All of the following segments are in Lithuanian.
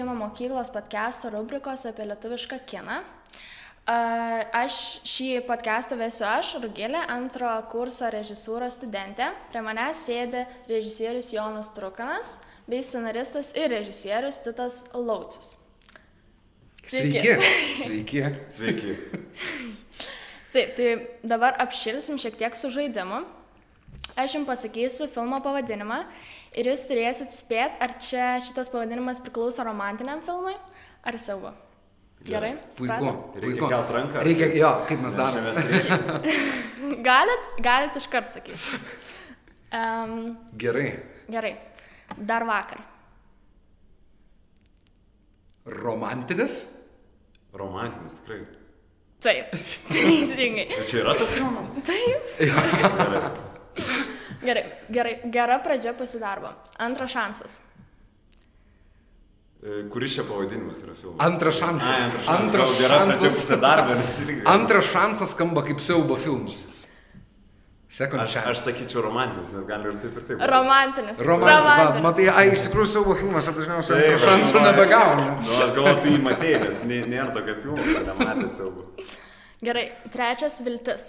kino mokyklos podcast'o rubrikos apie lietuvišką kiną. A, Aš šį podcast'ą vesiu aš, Rugilė, antro kurso režisūros studentė. Prie manęs sėdi režisierius Jonas Trukanas bei scenaristas ir režisierius Titas Laucius. Sveiki. Sveiki. Sveiki. Taip, tai dabar apšilsim šiek tiek su žaidimu. Aš jums pasakysiu filmo pavadinimą ir jūs turėsit spėti, ar čia šitas pavadinimas priklauso romantiniam filmui ar siaubo. Gerai? Puiku. Reikia kelt ranką. Reikia, jo, kaip mes darome. Galit, galit iškart sakyti. Um, Gerai. gerai. Dar vakar. Romantinis? Romantinis, tikrai. Taip. Teisingai. Čia yra toks filmas? Taip. Gerai. Gerai. Gera pradžia pasidarbo. Antras šansas. E, Kuris čia pavadinimas yra filmas? Antras šansas. Ai, antras šansas. Antras šansas. irgi. Antras šansas skamba kaip siaubo filmas. Second Aš, chance. aš sakyčiau romantinis, nes gali ir taip ir taip. Romantinis. Romantinis. Va, matai, ai, iš tikrųjų siaubo filmas, aš dažniausiai antro šansų nebegaunu. Nu, aš galvoju, tu jį matėjai, nes nė- nėra tokio filmo, kad nematė siaubo. Gerai. Trečias viltis.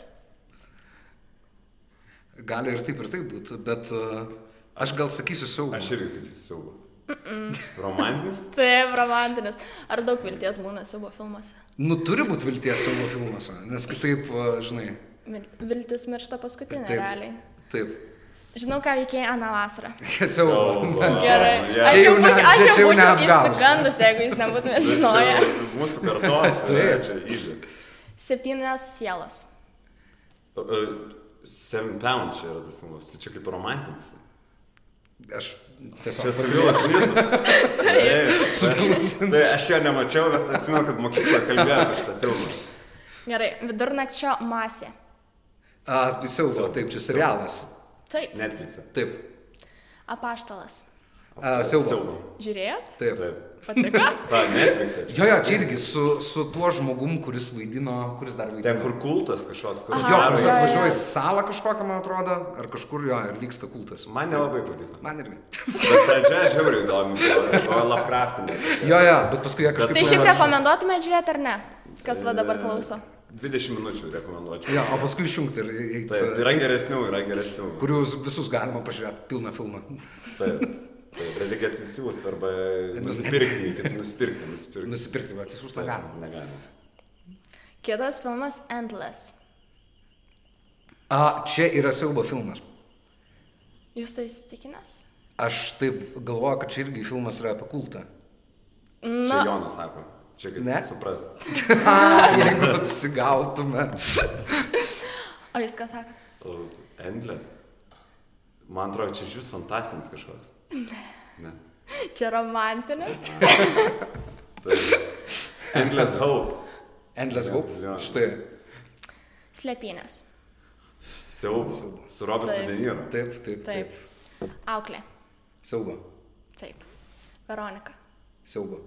Gali ir taip ir taip būti, bet uh, aš gal sakysiu siaubo. Aš irgi sakysiu siaubo. Romantinis? Taip, romantinis. Ar daug vilties būna savo filmuose? Nu, turi būti vilties siaubo filmuose, nes kitaip, uh, žinai. Vil- Viltis miršta paskutinė, Taip. realiai. Taip. Žinau, ką veikėjai aną vasarą. Siaubo. Siaubo. Gerai. Čia Aš jau būčiau, aš jau būčiau įsigandus, jeigu Bet čia žinoję. Mūsų kartos, tai čia įžė. Septynios sielos. Seven Pounds čia yra tas filmas, tai čia kaip romantinis. Aš Čia tiesiog su Vilas Smitu. Su Willu Tai aš jo nemačiau, bet atsimenu, kad mokykloje kalbėjo apie šitą filmą. Gerai, vidurnakčio masė. A, tai siaubo, taip, čia serialas. Taip, Netflix'e. Taip. apaštalas. A, siaubo. Žiūrėjot? Taip. Taip. Patiko? Ta, Netflix'e. Jo, jo, čia irgi su, su tuo žmogum, kuris vaidino, kuris dar vaidino. Ten, kur kultas kažkoks, kur Jo, kuris atvažiuoja į salą kažkokią, man atrodo, ar kažkur jo, ir vyksta kultas. Man nelabai patiko. Man irgi. Bet pradžia žiauriai įdomi, Lovecraftinė. Jo, jo, bet paskui jie kažkaip... Tai šiaip rekomenduotumėte žiūrėti ar ne? Kas va dabar klauso? 20 minučių rekomenduočiau. Jo, o paskui išjungti ir eiti. Yra geresnių, yra geresnių. Kuriuos visus galima pažiūrėti, pilną filmą. Taip. Bet reikia atsisiųsti arba nusipirkti, kaip nusipirkti, nusipirkti. Nusipirkti, bet atsisiųsti negalima. Negalima. Kitas filmas Endless. A, čia yra siaubo filmas. Jūs tai įsitikinęs? Aš taip galvoju, kad čia irgi filmas yra apie kultą. Čia Na, Jonas sako. Čia kaip Ne? suprast. Jeigu apsigautume. o jūs ką sakot? O, Endless. Man atrodo, čia iš jūs fantastinis kažkoks. Ne. Čia romantinis. Tai Endless Hope. Endless Hope. Jo. Štai. Slėpynės. Siaubas. Su Robertu Taip. De Niro. Taip, taip, taip. Taip. Auklė. Siaubo. Taip. Veronika. Siaubo.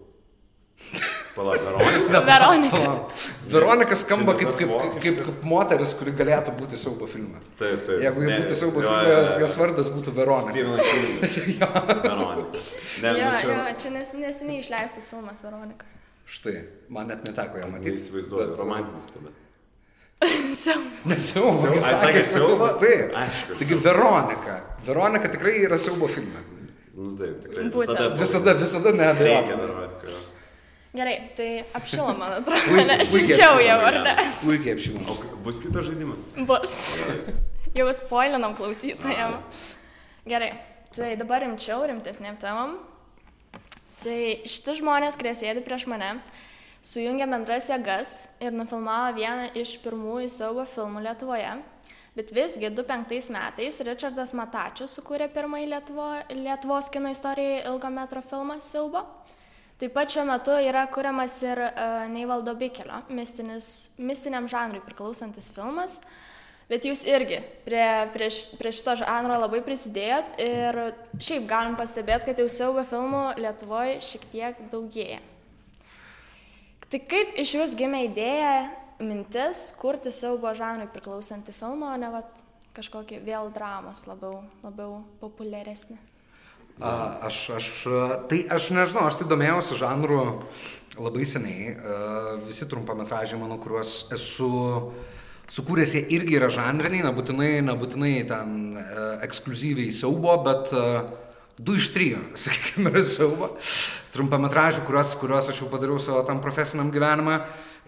Palauk, Veronika. Veronika. Palauk. Veronika skamba kaip, kaip, kaip, kaip, kaip moteris, kuri galėtų būti siaubo filme. Taip, taip. Jeigu ji būtų siaubo jo, filme, jo, jos, jo. jos vardas būtų Veronika. Veronika. Ne, Jo, čia. jo, čia nes, neseniai išleistas filmas Veronika. Štai, man net neteko ją Tai matyti. įsivaizduoju, romantinis tada. Siau- Nesiaubo, Ai, jis sakė siaubo? Taip. Aišku. Taigi Veronika. Veronika tikrai yra siaubo filme. Nu taip, tikrai. Visada, Visada, visada neabejoju. Gerai, tai apšilo, man atrodo. Puikiai- Ne, šilčiau jau, ar ne? Puikiai apšilom. O bus kitas žaidimas? Bus. Jau spoilinam klausytojam. Gerai, tai dabar rimčiau, rimtesnėm temam. Tai šitie žmonės, kurie sėdi prieš mane, sujungė bendras jėgas ir nufilmavo vieną iš pirmųjų siaubo filmų Lietuvoje. Bet visgi 2005 metais Richardas Matačius sukūrė pirmąjį Lietuvo, Lietuvos kino istorijai ilgo metro filmą Siaubo. Taip pat šiuo metu yra kuriamas ir uh, Neivaldo Bikelio, mistinis, mistiniam žanrui priklausantis filmas. Bet jūs irgi prie, prie, prie šito žanro labai prisidėjot ir šiaip galim pastebėti, kad jau siaubo filmų Lietuvoje šiek tiek daugėja. Tai kaip iš vis gimė idėja, mintis kurti siaubo žanrui priklausantį filmą, o ne vat, kažkokį vėl dramos labiau, labiau populiaresnį? A, aš, aš, tai aš nežinau, aš tai domėjausi žanru labai seniai. A, visi trumpametražiai, mano, kuriuos esu sukūręs, jie irgi yra žanriniai, nebūtinai, nebūtinai ten e, ekskluzyviai siaubo, bet e, du iš trijų, sakykime, yra siaubo. Trumpametražių, kuriuos, kuriuos aš jau padariau savo tam profesiniam gyvenimą.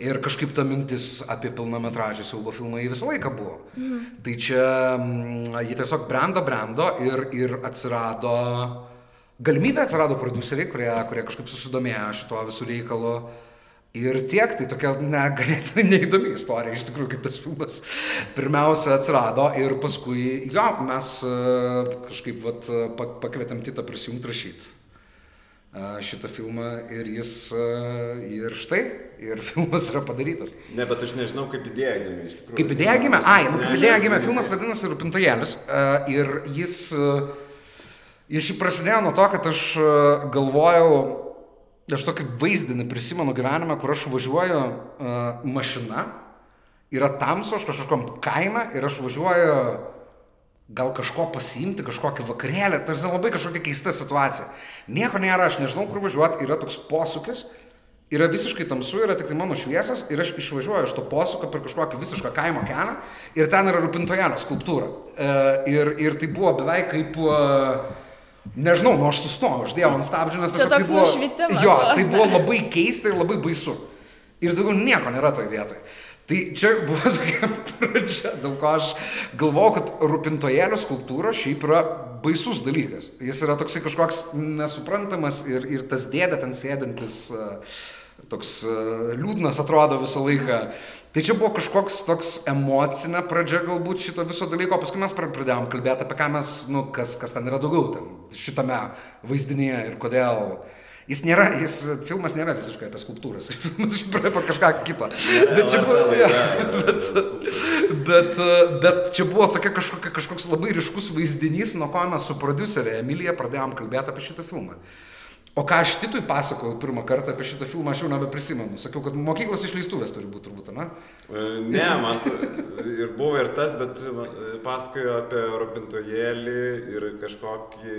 Ir kažkaip ta mintis apie pilnametražį siaubo filmą jį visą laiką buvo. Mhm. Tai čia mm, jį tiesiog brendo, brendo ir, ir atsirado, galimybė atsirado produceriai, kurie, kurie kažkaip susidomėjo šito visų reikalo. Ir tiek, tai tokia ne, ganėtinai neįdomi istorija, iš tikrųjų, kaip tas filmas pirmiausia atsirado ir paskui, jo, mes e, kažkaip vat, pakvietėm Titą prisijungti rašyti šitą filmą ir jis, ir štai, ir filmas yra padarytas. Ne, bet aš nežinau, kaip idėja gimė iš tikrųjų. Kaip idėja gimė? Ai, nu, kaip idėja gimė, filmas vadinasi Rūpintojėlis ir jis, jis šį prasidėjo nuo to, kad aš galvojau, aš tokį vaizdinį prisimenu gyvenime, kur aš važiuoju mašina, yra tamsu, aš kažkokiam kaime ir aš važiuoju gal kažko pasiimti, kažkokį vakarėlį, tai yra labai kažkokia keista situacija. Nieko nėra, aš nežinau, kur važiuoti, yra toks posūkis, yra visiškai tamsu, yra tik tai mano šviesos ir aš išvažiuoju iš to posūkio per kažkokį visišką kaimo kelią ir ten yra Rupintojano skulptūra. E, ir, ir tai buvo beveik kaip... E, Nežinau, nu aš sustojau, aš dėjau ant stabdžių, nes tiesiog tai buvo... Jo, tai buvo labai keista ir labai baisu. Ir daugiau nieko nėra toje vietoje. Tai čia buvo tokia pradžia, dėl ko aš galvojau, kad rūpintojėlio skulptūra šiaip yra baisus dalykas. Jis yra toksai kažkoks nesuprantamas ir, ir tas dėdė ten sėdintis, toks liūdnas atrodo visą laiką. Tai čia buvo kažkoks toks emocinė pradžia galbūt šito viso dalyko, paskui mes pradėjom kalbėti apie ką mes, nu, kas, kas ten yra daugiau ten, šitame vaizdinyje ir kodėl Jis nėra, jis, filmas nėra visiškai apie skulptūras, filmas apie kažką kito. Bet čia, buvo, ja, bet, bet, bet čia buvo tokia kažkokia, kažkoks labai ryškus vaizdinys, nuo ko mes su producerė Emilija pradėjom kalbėti apie šitą filmą. O ką aš Titui pasakojau pirmą kartą apie šitą filmą, aš jau nebeprisimenu. Sakiau, kad mokyklos išleistuvės turi būti turbūt, ne? E, ne, man ir buvo ir tas, bet pasakoju apie Robintojėlį ir kažkokį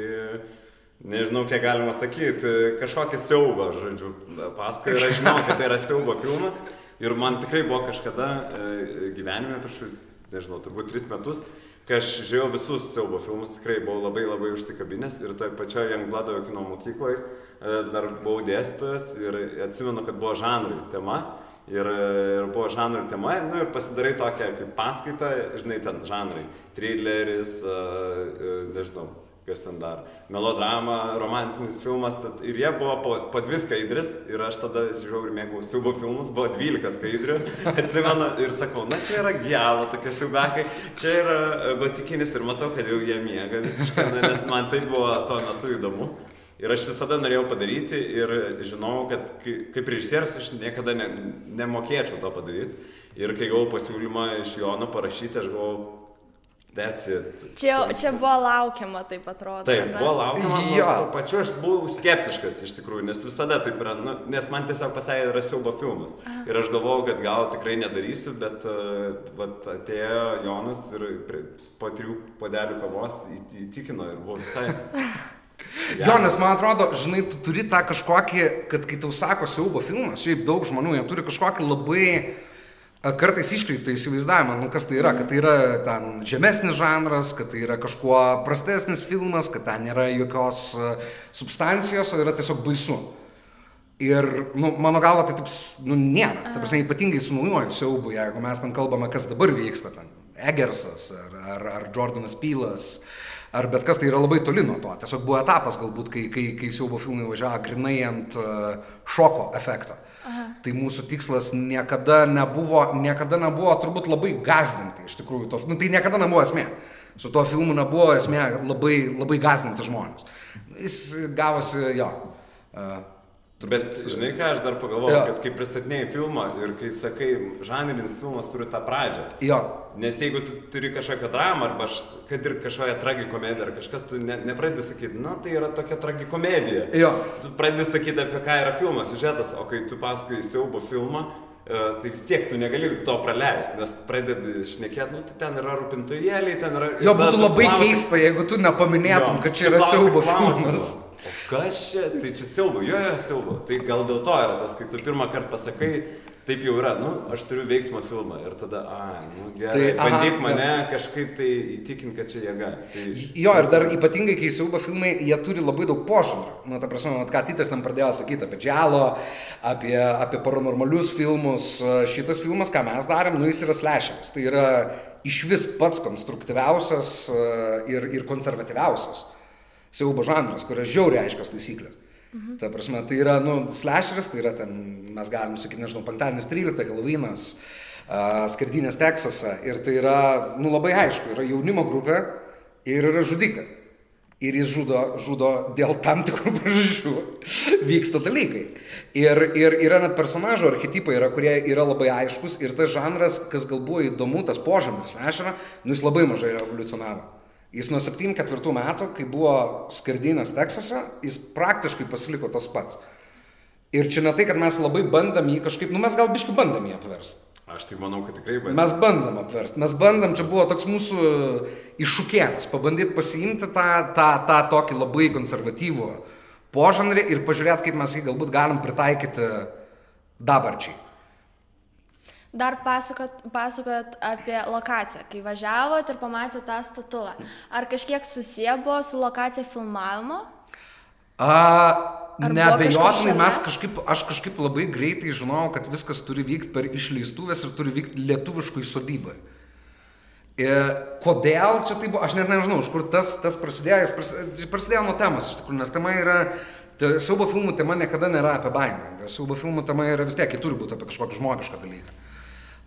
nežinau, kiek galima sakyti, kažkokį siaubą, žodžiu, paskui ir aš žinau, kad tai yra siaubo filmas. Ir man tikrai buvo kažkada e, gyvenime prieš, nežinau, turbūt tris metus, kai aš žiūrėjau visus siaubo filmus, tikrai buvau labai labai užsikabinęs. Ir toje pačioje Youngblood kino mokykloje dar buvau dėstytojas ir atsimenu, kad buvo žanrai tema. Ir, ir buvo žanrų tema, nu ir pasidarai tokią kaip paskaitą, žinai, ten žanrai, trileris, uh, uh, nežinau, kas ten dar, melodrama, romantinis filmas, tad, ir jie buvo po, po dvi skaidrės ir aš tada žiūrėjau ir mėgau siaubo filmus, buvo 12 skaidrių, atsimenu ir sakau, na čia yra gialo, tokie siaubakai, čia yra e, gotikinis ir matau, kad jau jie miega visiškai, nes man tai buvo tuo metu įdomu. Ir aš visada norėjau padaryti ir žinau, kad kaip režisierius aš niekada ne, nemokėčiau to padaryti. Ir kai gavau pasiūlymą iš Jono parašyti, aš galvojau. Čia, čia buvo laukiama, taip atrodo. Taip, buvo laukiama. Jo, pačiu aš buvau skeptiškas iš tikrųjų, nes visada taip yra, nu, nes man tiesiog pasakė, yra siaubo filmas. Aha. Ir aš galvojau, kad gal tikrai nedarysiu, bet uh, vat, atėjo Jonas ir prie, po trijų podelių kavos įtikino ir buvo visai... Ja. Jo, nes man atrodo, žinai, tu turi tą kažkokį, kad kai tau sako siaubo filmas, šiaip daug žmonių, jie turi kažkokį labai kartais iškreiptą įsivaizdavimą, nu, kas tai yra, kad tai yra ten žemesnis žanras, kad tai yra kažkuo prastesnis filmas, kad ten nėra jokios substancijos, o yra tiesiog baisu. Ir, nu, mano galva, tai taip, nu, nėra. Tai prasme, ypatingai su naujoju siaubu, jeigu mes ten kalbame, kas dabar vyksta, ten Egersas ar, ar, ar Jordanas Pylas, ar bet kas, tai yra labai toli nuo to. Tiesiog buvo etapas galbūt, kai, kai, kai siaubo filmai važiavo grinai ant uh, šoko efekto. Aha. Tai mūsų tikslas niekada nebuvo, niekada nebuvo turbūt labai gazdinti iš tikrųjų. To, nu, tai niekada nebuvo esmė. Su tuo filmu nebuvo esmė labai, labai gazdinti žmonės. Jis gavosi, jo. Uh, Bet žinai ką, aš dar pagalvojau, ja. kad kai pristatinėjai filmą ir kai sakai, žanrinis filmas turi tą pradžią. Jo. Nes jeigu tu turi kažkokią dramą arba kad ir kažkokią tragikomediją ar kažkas, tu ne, nepradedi sakyti, na tai yra tokia tragikomedija. Jo. Tu pradedi sakyti, apie ką yra filmas, siužetas, o kai tu pasakai siaubo filmą, e, tai vis tiek tu negali to praleisti, nes pradedi šnekėti, nu, tai ten yra rūpintojėliai, ten yra... Jo, būtų labai klausi, keista, jeigu tu nepaminėtum, jo, kad čia yra siaubo filmas. O kas čia? Tai čia siaubo, jo, jo, siaubo. Tai gal dėl to yra tas, kai tu pirmą kartą pasakai, taip jau yra, nu, aš turiu veiksmo filmą ir tada, a, nu, gerai, tai, bandyk aha, mane ja. kažkaip tai įtikinti, kad čia jėga. Tai... Jo, ir dar ypatingai, kai siaubo filmai, jie turi labai daug požanrų. Nu, ta prasme, ką Titas tam pradėjo sakyti apie džialo, apie, apie paranormalius filmus. Šitas filmas, ką mes darėm, nu, jis yra slasheris. Tai yra iš vis pats konstruktyviausias ir, ir konservatyviausias siaubo žanras, kur yra žiauriai aiškios taisyklės. Mhm. Ta prasme, tai yra, nu, slasheris, tai yra ten, mes galim sakyti, nežinau, penktadienis 13, Helovynas, uh, skardinės Teksase. Ir tai yra, nu, labai aišku, yra jaunimo grupė ir yra žudikas. Ir jis žudo, žudo dėl tam tikrų priežasčių. Vyksta dalykai. Ir, ir yra net personažų archetipai, yra, kurie yra labai aiškus. Ir tas žanras, kas gal buvo įdomu, tas požanras, nešara, nu jis labai mažai evoliucionavo. Jis nuo 74 metų, kai buvo skardinės Teksase, jis praktiškai pasiliko tas pats. Ir čia ne tai, kad mes labai bandam jį kažkaip, nu mes gal biškai bandam jį apversti. Aš tai manau, kad tikrai bandom. Mes bandam apversti, mes bandam, čia buvo toks mūsų iššūkėlis, pabandyti pasiimti tą, tą, tą tokį labai konservatyvų požanrį ir pažiūrėti, kaip mes jį galbūt galim pritaikyti dabarčiai. Dar pasakot, pasakot apie lokaciją, kai važiavot ir pamatėte tą statulą. Ar kažkiek susiję buvo su lokacija filmavimo? Nebejotinai mes kažkaip, aš kažkaip labai greitai žinojau, kad viskas turi vykti per išleistuvės ir turi vykti lietuviškui sodybai. Ir kodėl čia tai buvo, aš net nežinau, iš kur tas, tas prasidėjo, jis prasidėjo, prasidėjo nuo temos, iš tikrųjų, nes tema yra, siaubo filmų tema niekada nėra apie baimę, siaubo filmų tema yra vis tiek, ji turi būti apie kažkokį žmogišką dalyką.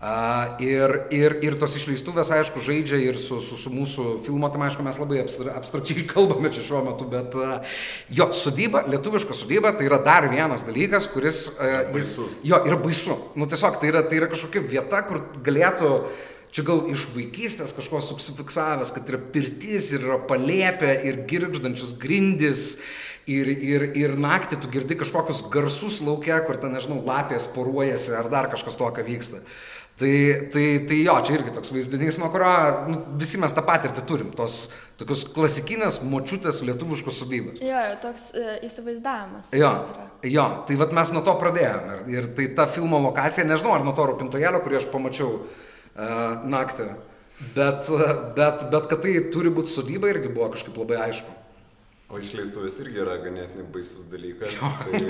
Uh, ir, ir, ir tos išleistuvės, aišku, žaidžia ir su, su, su mūsų filmo, tam aišku, mes labai abstrakčiai kalbame čia šiuo metu, bet uh, jo, sodyba, lietuviška sodyba, tai yra dar vienas dalykas, kuris... Uh, jis, jo, yra baisu. Nu, tiesiog tai yra, tai yra kažkokia vieta, kur galėtų čia gal iš vaikystės kažko susifiksavęs, kad yra pirtis ir yra palėpė ir girgždančius grindis. Ir, ir, ir naktį tu girdi kažkokius garsus laukia, kur ten, nežinau, lapės poruojasi ar dar kažkas tokio vyksta. Uh, Tai, tai, tai jo, čia irgi toks vaizdinys, nuo kurio nu, visi mes tą patirtį turim, tos tokios klasikinės močiutės lietuviškos sodybos. Jo, toks e, įsivaizdavimas. Jo, jo, tai vad mes nuo to pradėjome. Ir, ir tai ta filmo lokacija, nežinau, ar nuo to rūpintojėlio, kurį aš pamačiau e, naktį, bet, bet, bet kad tai turi būti sodyba irgi buvo kažkaip labai aišku. O išleistuvės irgi yra ganėtinai baisus dalykas. Tai,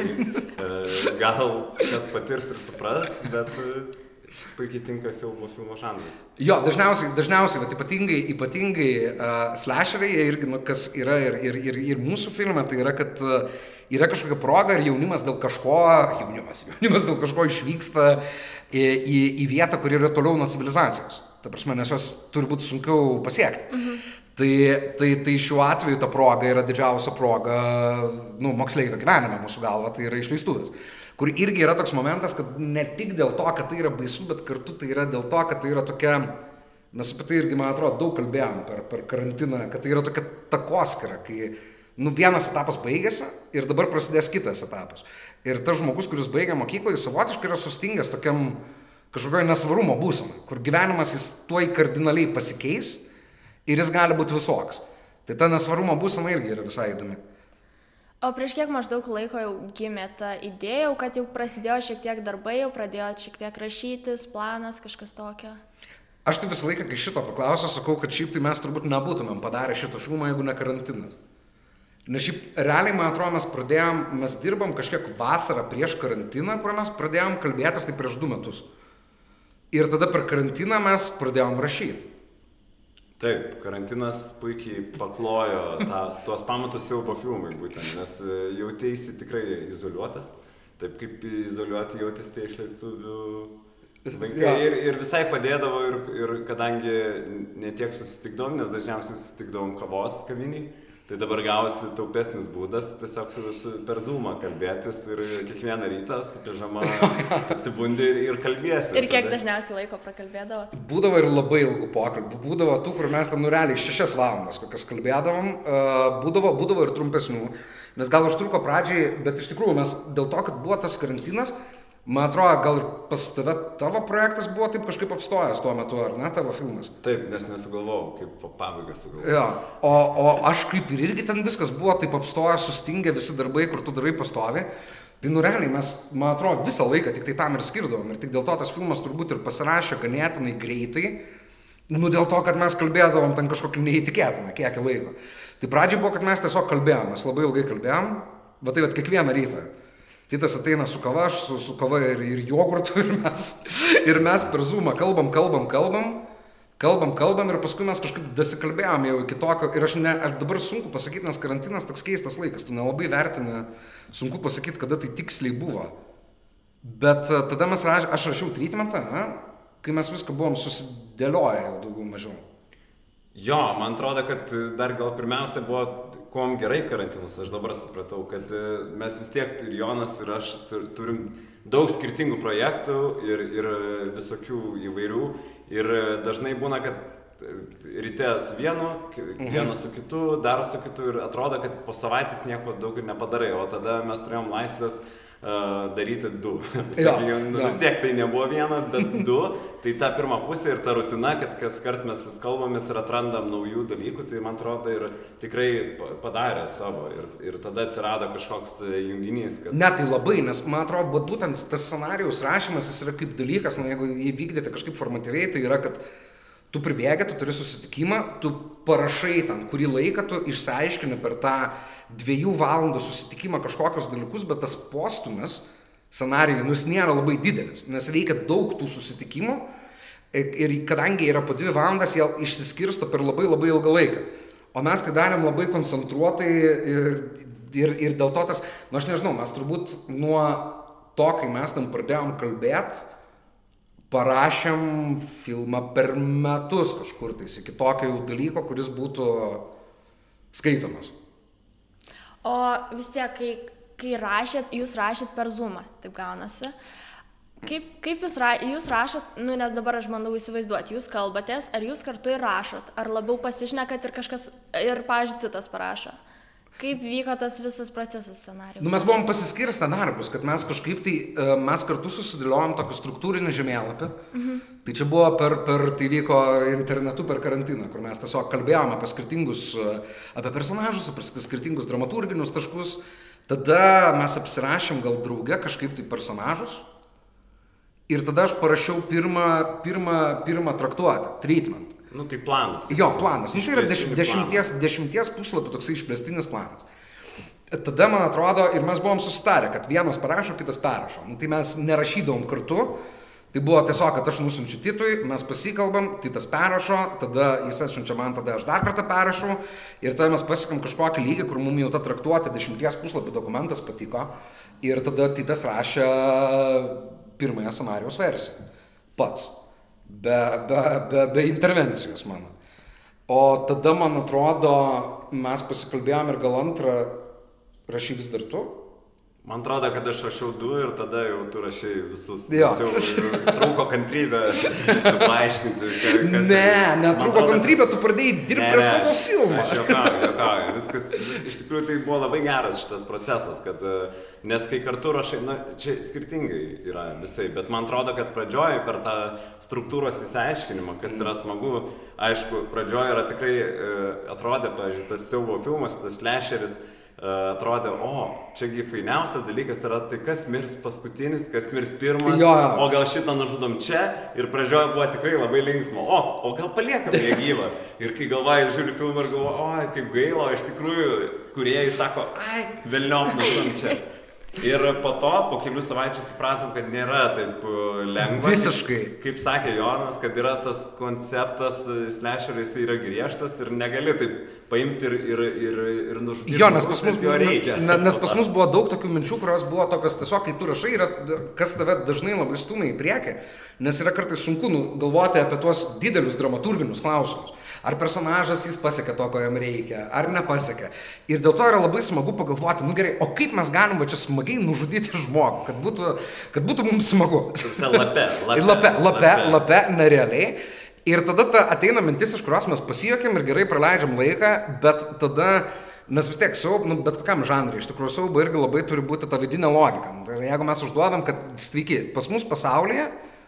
e, gal kas patirs ir supras, bet puikiai tinka siaubo filmo žanrai. Jo, dažniausiai, dažniausiai, bet ypatingai, ypatingai uh, slasheriai, irgi, nu, kas yra ir, ir, ir, ir mūsų filme, tai yra, kad uh, yra kažkokia proga ir jaunimas dėl kažko, jaunimas, jaunimas dėl kažko išvyksta į, į, į vietą, kur yra toliau nuo civilizacijos. Ta prasme, nes jos turi būti sunkiau pasiekti. Mhm. Tai, tai, tai šiuo atveju ta proga yra didžiausia proga, nu, moksleivio gyvenime mūsų galva, tai yra išleistuvės kur irgi yra toks momentas, kad ne tik dėl to, kad tai yra baisu, bet kartu tai yra dėl to, kad tai yra tokia, mes apie tai irgi, man atrodo, daug kalbėjom per, per karantiną, kad tai yra tokia takoskira, kai nu, vienas etapas baigėsi ir dabar prasidės kitas etapas. Ir tas žmogus, kuris baigia mokyklą, jis savotiškai yra sustingęs tokiam kažkokio nesvarumo būsenai, kur gyvenimas jis tuoj kardinaliai pasikeis ir jis gali būti visoks. Tai ta nesvarumo būsena irgi yra visai įdomi. O prieš kiek maždaug laiko jau gimė ta idėja, kad jau prasidėjo šiek tiek darbai, jau pradėjo šiek tiek rašytis, planas, kažkas tokio? Aš tai visą laiką, kai šito paklausau, sakau, kad šiaip tai mes turbūt nebūtumėm padarę šito filmo, jeigu ne karantinas. Nes šiaip realiai, man atrodo, mes pradėjom, mes dirbam kažkiek vasarą prieš karantiną, kur mes pradėjom kalbėtis tai prieš du metus. Ir tada per karantiną mes pradėjom rašyti. Taip, karantinas puikiai paklojo tą, tuos pamatus siaubo filmui būtent, nes e, jautėsi tikrai izoliuotas, taip kaip izoliuoti jautėsi tie išleistuvių vaikai ja. ir, ir visai padėdavo ir, ir kadangi ne tiek susitikdavom, nes dažniausiai susitikdavom kavos kaviniai, Tai dabar gausi taupesnis būdas tiesiog su visu per zoomą kalbėtis ir kiekvieną rytą su pižama atsibundi ir, ir kalbėsi. Ir kiek tada. dažniausiai laiko prakalbėdavot? Būdavo ir labai ilgų pokalbių. Būdavo tų, kur mes ten nureliai šešias valandas kokias kalbėdavom. Būdavo, būdavo ir trumpesnių. Nes gal užtruko pradžiai, bet iš tikrųjų mes dėl to, kad buvo tas karantinas, Man atrodo, gal ir pas tave tavo projektas buvo taip kažkaip apstojęs tuo metu, ar ne, tavo filmas? Taip, nes nesugalvojau, kaip po pabaigą sugalvojau. Jo, o, o aš kaip ir irgi ten viskas buvo taip apstojęs, sustingę visi darbai, kur tu darai pastovi. Tai nu realiai mes, man atrodo, visą laiką tik tai tam ir skirdavom. Ir tik dėl to tas filmas turbūt ir pasirašė ganėtinai greitai. Nu dėl to, kad mes kalbėdavom ten kažkokį neįtikėtiną kiekį laiko. Tai pradžioje buvo, kad mes tiesiog kalbėjom, mes labai ilgai kalbėjom, bet tai vat kiekvieną rytą. Titas ateina su kava, aš su, su kava ir, ir jogurtu ir mes, ir mes per zoomą kalbam, kalbam, kalbam, kalbam, kalbam ir paskui mes kažkaip dasikalbėjom jau iki tokio ir aš, ne, aš dabar sunku pasakyti, nes karantinas toks keistas laikas, tu nelabai vertini, sunku pasakyti, kada tai tiksliai buvo. Bet e, tada mes aš rašiau treatmentą, ne, kai mes viską buvom susidėlioję jau daugiau mažiau. Jo, man atrodo, kad dar gal pirmiausia buvo, kuom gerai karantinas, aš dabar supratau, kad e, mes vis tiek, ir Jonas, ir aš turim daug skirtingų projektų ir, ir visokių įvairių. Ir dažnai būna, kad ryte su vienu, mhm. vienas su kitu, daro su kitu ir atrodo, kad po savaitės nieko daug ir nepadarai, o tada mes turėjom laisvės daryti du. Sakykime, ja, vis tiek tai nebuvo vienas, bet du. Tai ta pirma pusė ir ta rutina, kad kas kart mes vis kalbamės ir atrandam naujų dalykų, tai man atrodo ir tikrai padarė savo. Ir, ir tada atsirado kažkoks junginys. Kad... Ne, tai labai, nes man atrodo, būtent tas scenarijaus rašymas jis yra kaip dalykas, nu, jeigu jį vykdyti kažkaip formatyviai, tai yra, kad Tu pribėgi, tu turi susitikimą, tu parašai ten kurį laiką, tu išsiaiškini per tą dviejų valandų susitikimą kažkokius dalykus, bet tas postumis scenarijui, nu nėra labai didelis, nes reikia daug tų susitikimų ir kadangi yra po dvi valandas, jie išsiskirsto per labai labai ilgą laiką. O mes tai darėm labai koncentruotai ir, ir, ir dėl to tas, nu aš nežinau, mes turbūt nuo to, kai mes tam pradėjom kalbėti, parašėm filmą per metus kažkur tais, iki tokio jau dalyko, kuris būtų skaitomas. O vis tiek, kai, kai rašėt, jūs rašėt per Zoomą, taip gaunasi. Kaip, kaip jūs, ra, jūs rašot, nu nes dabar aš bandau įsivaizduoti, jūs kalbatės, ar jūs kartu ir rašot, ar labiau pasišnekat ir kažkas, ir pažiūrėti tas parašo? Kaip vyko tas visas procesas scenarijus? Nu, mes buvom pasiskirstę darbus, kad mes kažkaip tai, e, mes kartu susidėliojom tokį struktūrinį žemėlapį. Mhm. Tai čia buvo per, per, tai vyko internetu per karantiną, kur mes tiesiog kalbėjome apie skirtingus, e, apie personažus, apie skirtingus dramaturginius taškus. Tada mes apsirašėm gal drauge kažkaip tai personažus. Ir tada aš parašiau pirmą, pirmą, pirmą traktuotę, treatment. Nu, tai planas. Jo, planas. Nu, tai yra dešimt, dešimties, dešimties puslapių toksai išplėstinis planas. Tada, man atrodo, ir mes buvom susitarę, kad vienas parašo, kitas perrašo. Nu, tai mes nerašydavom kartu, tai buvo tiesiog, kad aš nusinčiu titui, mes pasikalbam, titas perrašo, tada jis atsiunčia man, tada aš dar kartą perrašau ir tada mes pasiekam kažkokį lygį, kur mums jau ta traktuotė dešimties puslapių dokumentas patiko ir tada titas rašė pirmąją scenarijos versiją. Pats be, be, be, be intervencijos mano. O tada, man atrodo, mes pasikalbėjom ir gal antrą rašy vis dar tu. Man atrodo, kad aš rašiau du ir tada jau tu rašai visus. Jo. Jau trūko kantrybė paaiškinti. Kas ne, netrūko atrodo, kantrybė, tu pradėjai dirbti prie savo filmo. Aš juokauju, juokauju. Viskas, iš tikrųjų tai buvo labai geras šitas procesas, kad uh, Nes kai kartu rašai, na, čia skirtingai yra visai, bet man atrodo, kad pradžioje per tą struktūros įsiaiškinimą, kas yra smagu, aišku, pradžioje yra tikrai, e, atrodė, pažiūrėjau, tas siaubo filmas, tas lešeris, e, atrodė, o, čiagi fainiausias dalykas yra tai, kas mirs paskutinis, kas mirs pirmas, jo. o gal šitą nužudom čia ir pradžioje buvo tikrai labai linksma, o, o gal paliekam ją gyvą. Ir kai galvoju, žiūri filmą ir galvoju, o, kaip gaila, iš tikrųjų, kuriejai sako, ai, vėliau nužudom čia. Ir po to, po kelių savaičių supratom, kad nėra taip uh, lengva. Visiškai. Kaip, sakė Jonas, kad yra tas konceptas, uh, slasherio jis yra griežtas ir negali taip paimti ir, ir, ir, ir nužudyti. Jo, nes pas, mus, jo reikia. Nes pas mus buvo daug tokių minčių, kurios buvo tokios tiesiog, kai tu rašai, yra, kas tave dažnai labai stumia į priekį, nes yra kartais sunku nu, galvoti apie tuos didelius dramaturginius klausimus. Ar personažas jis pasiekė to, ko jam reikia, ar nepasiekė. Ir dėl to yra labai smagu pagalvoti, nu gerai, o kaip mes galim va čia smagiai nužudyti žmogų, kad būtų, kad būtų mums smagu. Lape, lape, lape, lape, lape, nerealiai. Ir tada ta ateina mintis, iš kurios mes pasijokėm ir gerai praleidžiam laiką, bet tada Nes vis tiek siaub, nu, bet kokiam žanrui, iš tikrųjų siaubo irgi labai turi būti ta vidinė logika. Nu, tai jeigu mes užduodam, kad sveiki, pas mus pasaulyje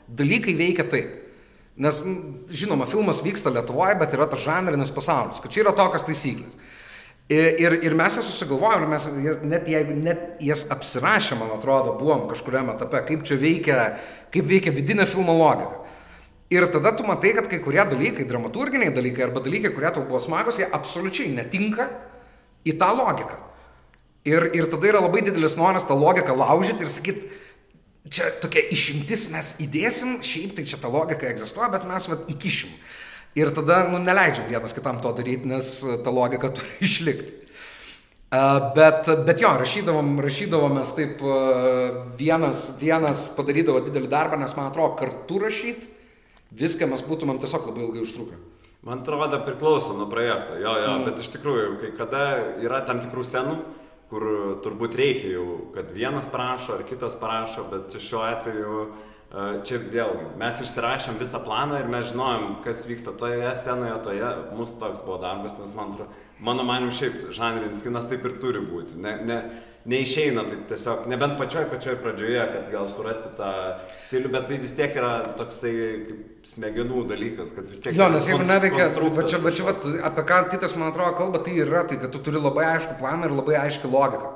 dalykai veikia taip. Nes, žinoma, filmas vyksta Lietuvoje, bet yra tas žanrinis pasaulis, kad čia yra tokios taisyklės. Ir, ir, ir mes jas susigalvojom, mes jas, net jeigu net jas apsirašę, man atrodo, buvom kažkuriame etape, kaip čia veikia, kaip veikia vidinė filmo logika. Ir tada tu matai, kad kai kurie dalykai, dramaturginiai dalykai arba dalykai, kurie tau buvo smagus, jie absoliučiai netinka į tą logiką. Ir, ir tada yra labai didelis noras tą logiką laužyti ir sakyti, čia tokia išimtis mes įdėsim, šiaip tai čia ta logika egzistuoja, bet mes vat įkišim. Ir tada nu, neleidžiam vienas kitam to daryti, nes ta logika turi išlikti. Bet, bet jo, rašydavom, rašydavom mes taip, vienas, vienas padarydavo didelį darbą, nes man atrodo, kartu rašyti, viską mes būtumėm tiesiog labai ilgai užtrukę. Man atrodo, priklauso nuo projekto, jo, jo, mm. bet iš tikrųjų, kai kada yra tam tikrų scenų, kur turbūt reikia jau, kad vienas parašo ar kitas parašo, bet šiuo atveju e, čia vėl mes išsirašėm visą planą ir mes žinojom, kas vyksta toje scenoje, toje, mūsų toks buvo darbas, nes man atrodo, mano manimu šiaip žanrinis kinas taip ir turi būti. Ne, ne, neišeina taip tiesiog, nebent pačioj pačioj pradžioje, kad gal surasti tą stilių, bet tai vis tiek yra toksai smegenų dalykas, kad vis tiek... Jo, nes jeigu neveikia, va čia, va čia va, apie ką Titas, man atrodo, kalba, tai yra tai, kad tu turi labai aišku planą ir labai aiškę logiką.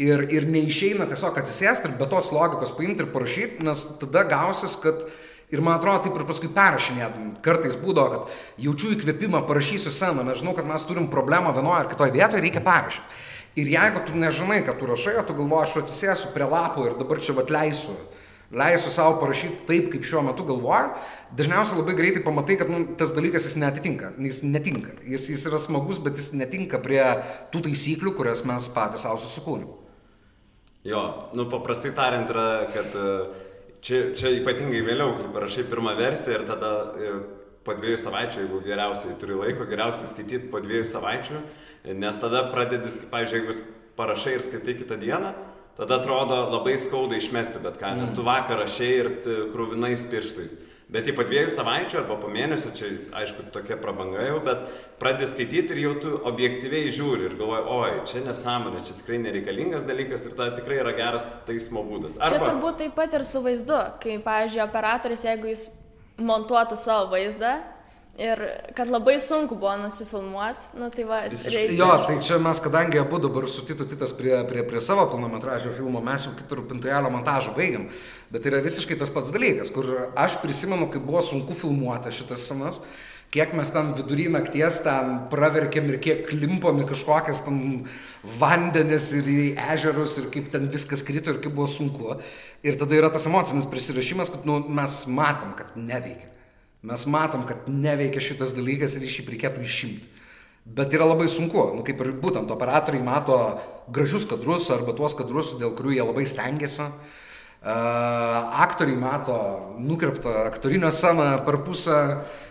Ir, ir neišeina tiesiog atsisėsti ir be tos logikos paimti ir parašyti, nes tada gausis, kad Ir man atrodo, taip ir paskui perrašinėdami. Kartais būdavo, kad jaučiu įkvėpimą, parašysiu sceną, nes žinau, kad mes turim problemą vienoje ar kitoje vietoje, reikia perrašyti. Ir jeigu tu nežinai, kad tu rašai, o tu galvoji, aš atsisėsiu prie lapo ir dabar čia vat leisiu, savo parašyti taip, kaip šiuo metu galvoju, dažniausiai labai greitai pamatai, kad nu, tas dalykas jis netitinka, jis netinka. Jis, jis yra smagus, bet jis netinka prie tų taisyklių, kurias mes patys savo susikūrėm. Jo, nu paprastai tariant yra, kad e, čia, čia ypatingai vėliau, kai parašai pirmą versiją ir tada e, po dviejų savaičių, jeigu geriausiai turi laiko, geriausiai skaityti po dviejų savaičių, Nes tada pradedi, pavyzdžiui, jeigu parašai ir skaitai kitą dieną, tada atrodo labai skauda išmesti bet ką, nes tu vakar rašai ir krūvinais pirštais. Bet į po dviejų savaičių arba po mėnesio, čia aišku tokia prabanga jau, bet pradedi skaityti ir jau tu objektyviai žiūri ir galvoji, oi, čia nesąmonė, čia tikrai nereikalingas dalykas ir tai tikrai yra geras taisymo būdas. Arba... Čia turbūt taip pat ir su vaizdu, kai, pavyzdžiui, operatorius, jeigu jis montuotų savo vaizdą, Ir kad labai sunku buvo nusifilmuoti, nu tai va, reikia. Jo, tai čia mes, kadangi abu dabar su Titu Titas prie, prie, prie savo pilnametražio filmo, mes jau kaip ir pintojelio montažą baigiam. Bet tai yra visiškai tas pats dalykas, kur aš prisimenu, kaip buvo sunku filmuoti šitas scenas, kiek mes ten vidury nakties ten praverkėm ir kiek klimpom į kažkokias ten vandenis ir į ežerus ir kaip ten viskas krito ir kaip buvo sunku. Ir tada yra tas emocinis prisirašymas, kad nu, mes matom, kad neveikia. Mes matom, kad neveikia šitas dalykas ir iš jį reikėtų išimti. Bet yra labai sunku, nu, kaip ir būtent operatoriai mato gražius kadrus arba tuos kadrus, dėl kurių jie labai stengiasi. Uh, aktoriai mato nukreiptą aktorinę sceną per pusę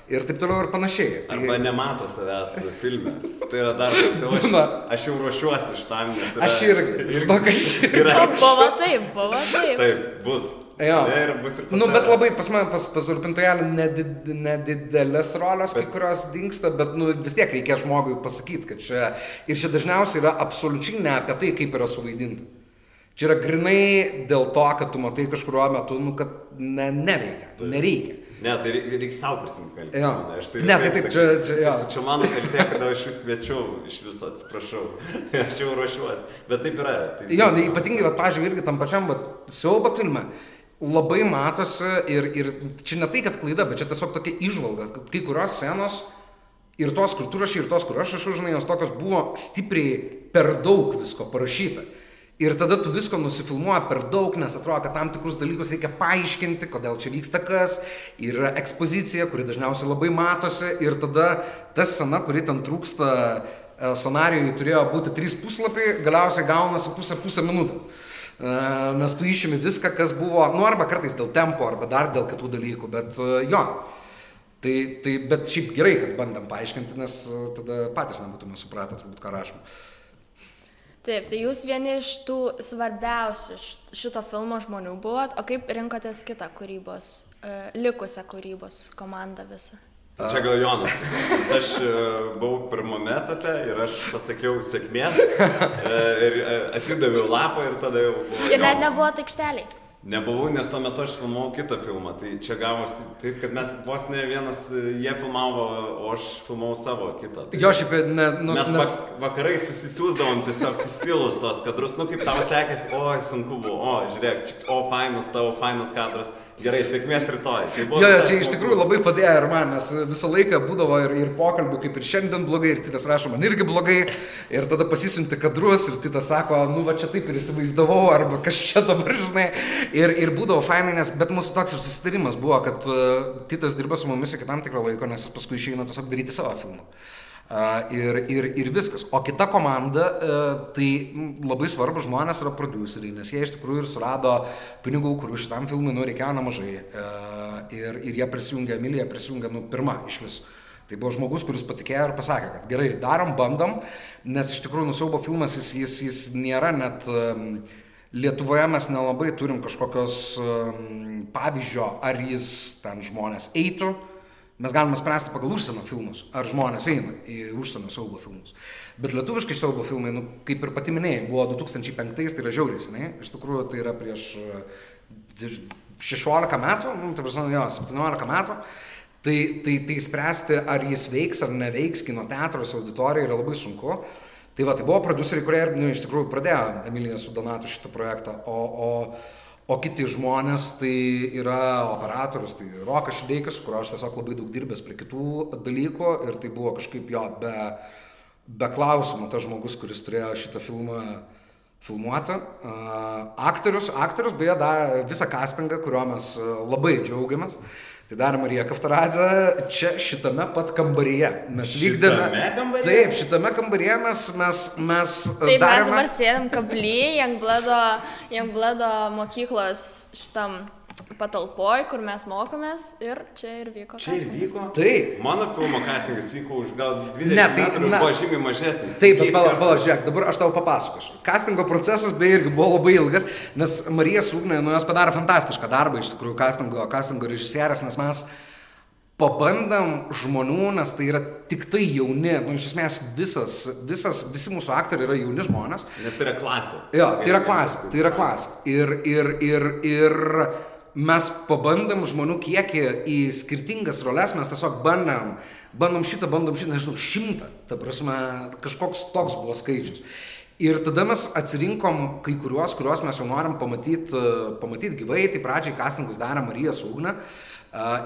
ir taip toliau ir panašiai. Tai... Arba nemato savęs filme. Tai yra dar daugiau. Aš, aš jau ruošiuosi šitam, nes... Yra... Aš irgi. Žinok, aš irgi. Buvo taip, buvo taip. Taip, bus. Jo. Ne, ir bus ir pas nu, bet labai pas mane, pas, pas Urpintojelį nedid, nedidelės rolės, bet... kai kurios dinksta, bet nu, vis tiek reikia žmogui pasakyti, kad čia... Ir čia dažniausiai yra absoliučiai ne apie tai, kaip yra suvaidinta. Čia yra grinai dėl to, kad tu matai kažkurio metu, nu, kad ne, neveikia, tai. nereikia. Ne, tai reikia reik savo prisimti kaltę. Ja. Ne, tai ne, tai taip, čia, čia, ja. čia mano kaltė, kad aš jūs kviečiau iš viso, atsiprašau. aš jau ruošiuosi. Bet taip yra. Tai jo, ne, ypatingai, bet, pažiūrėjau, irgi tam pačiam, bet siaubo filme labai matosi ir, ir čia ne tai, kad klaida, bet čia tiesiog tokia išvalga, kad kai kurios scenos ir tos, kur tu rašai, ir tos, kur aš rašau, žinai, jos tokios buvo stipriai per daug visko parašyta. Ir tada tu visko nusifilmuoji per daug, nes atrodo, kad tam tikrus dalykus reikia paaiškinti, kodėl čia vyksta kas. Yra ekspozicija, kuri dažniausiai labai matosi. Ir tada ta scena, kuri ten trūksta e, scenarijui, turėjo būti trys puslapiai, galiausiai gaunasi pusę, pusę minutės nes tu išimi viską, kas buvo, nu arba kartais dėl tempo, arba dar dėl kitų dalykų, bet jo. Tai, tai, bet šiaip gerai, kad bandėm paaiškinti, nes tada patys nebūtume supratę turbūt, ką rašom. Taip, tai jūs vieni iš tų svarbiausių šito filmo žmonių buvot, o kaip rinkotės kitą kūrybos, likusią kūrybos komandą visą? Čia gal Jonas. Aš e, buvau pirmame etape ir aš pasakiau sėkmės e, ir e, atidaviau lapą ir tada jau. Ir net Jonas. nebuvo aikšteliai. Nebuvau, nes tuo metu aš filmavau kitą filmą. Tai čia gavosi taip, kad mes vos ne vienas, jie filmavo, o aš filmavau savo kitą. Tai Jo, šiaip, ne, nu, Mes nes... vak vakarais susisiūsdavom tiesiog stilus tos kadrus, nu kaip tau sekėsi, oi sunku buvo, o žiūrėk, o fainas tavo, fainas kadras, gerai, sėkmės rytoj. Tai Jo, jo, čia iš tikrųjų labai padėjo ir man, nes visą laiką būdavo ir, ir pokalbių, kaip ir šiandien blogai, ir titas rašo, man irgi blogai, ir tada pasisunti kadrus, ir titas sako, nu va čia taip ir įsivaizdavau, arba kas čia dabar, žinai, ir, ir būdavo fainai, nes, bet mūsų toks ir susitarimas buvo, kad uh, titas dirba su mumis iki tam tikro laiko, nes jis paskui išeina tiesiog daryti savo filmą. Ir, ir, ir viskas. O kita komanda, uh, tai labai svarbu žmonės yra produceriai, nes jie iš tikrųjų ir surado pinigų, kurių šitam filmui nu, reikėjo nemažai. Uh, ir, ir jie prisijungė, Emilija prisijungė nu, pirmą iš vis. Tai buvo žmogus, kuris patikėjo ir pasakė, kad gerai, darom, bandom, nes iš tikrųjų nusiaubo filmas, jis, jis, jis nėra net... Lietuvoje mes nelabai turim kažkokios pavyzdžio, ar jis ten žmonės eitų, Mes galime spręsti pagal užsienio filmus, ar žmonės eina į užsienio siaubo filmus. Bet lietuviškai siaubo filmai, nu, kaip ir pati minėjai, buvo 2005, tai yra žiauriai, seniai. Iš tikrųjų, tai yra prieš e, dž- 16 metų, nu, tai prasme, jo, 17 metų. Tai, tai, tai spręsti, ar jis veiks ar neveiks kino teatruose, auditorijoje yra labai sunku. Tai va, tai buvo produceriai, kurie, nu, iš tikrųjų pradėjo Emilija su Donatu šitą projektą, o, o, o kiti žmonės tai yra operatorius, tai Rokas Šideikas, kurio aš tiesiog labai daug dirbęs prie kitų dalykų ir tai buvo kažkaip jo be, be klausimų tas žmogus, kuris turėjo šitą filmą filmuoti. Uh, aktorius, aktorius beje, davė visą castingą, kuriuo mes uh, labai džiaugiamės. Tai darė Marija Kaftaradze čia šitame pat kambaryje. Mes vykdėme. Šitame kambaryje? Taip, šitame kambaryje mes, mes, mes Taip, mes darėme. dabar sėdam kablį, Jangbledo mokyklos šitam patalpoj, kur mes mokomės ir čia ir vyko. Čia ir castingas. vyko. Taip. Mano filmo castingas vyko už gal 20 Ne, tai- metrų ir buvo žymiai mažesnis. Taip, bet Penkiais pala, kartais. pala, žiūrėk, dabar aš tau papasakosiu. Castingo procesas beje irgi buvo labai ilgas, nes Marija Sūgnė, nu jos padarė fantastišką darbą iš tikrųjų castingo, castingo režisierės, nes mes pabandam žmonių, nes tai yra tik tai jauni, nu iš esmės visas, visas, visi mūsų aktoriai yra jauni žmonės. Nes tai yra klasė. Jo, tai yra klasė, tai yra klasė. Ir, ir, ir, ir mes pabandom žmonių kiekį į skirtingas roles, mes tiesiog bandom, bandom šitą, bandom šitą, nežinau, šimtą. Ta prasme, kažkoks toks buvo skaičius. Ir tada mes atsirinkom kai kuriuos, kuriuos mes jau norim pamatyti pamatyt gyvai, tai pradžiai castingus darė Marija Sūgna.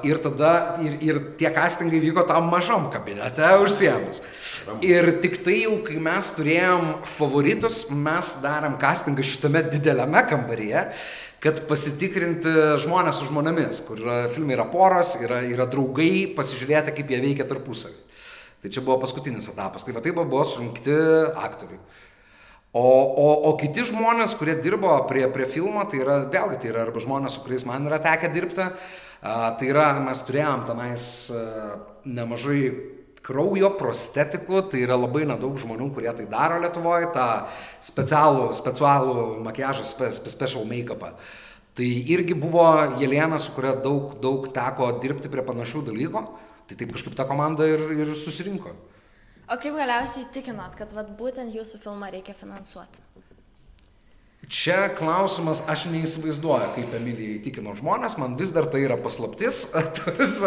Ir tada, ir, ir tie castingai vyko tam mažam kabinete užsiemus. Ir tik tai jau, kai mes turėjom favoritus, mes darėm castingą šitame dideliame kambaryje, kad pasitikrinti žmonės su žmonėmis, kur yra, filmai yra poros, yra, yra draugai, pasižiūrėti, kaip jie veikia tarpusavį. Tai čia buvo paskutinis etapas. Tai va taip buvo surinkti aktoriai. O, o, o kiti žmonės, kurie dirbo prie, prie filmo, tai yra, vėlgi, tai yra arba žmonės, su kuriais man yra tekę dirbti, tai yra, mes turėjom tenais nemažai kraujo prostetikų, tai yra labai nedaug žmonių, kurie tai daro Lietuvoje, tą specialų, specialų makiažą, spe, spe, special make-upą. Tai irgi buvo Jelena, su kuria daug, daug teko dirbti prie panašių dalykų, tai taip kažkaip ta komanda ir, ir susirinko. O kaip galiausiai įtikinot, kad vat, būtent jūsų filmą reikia finansuoti? Čia klausimas, aš neįsivaizduoju, kaip Emilija įtikino žmonės, man vis dar tai yra paslaptis.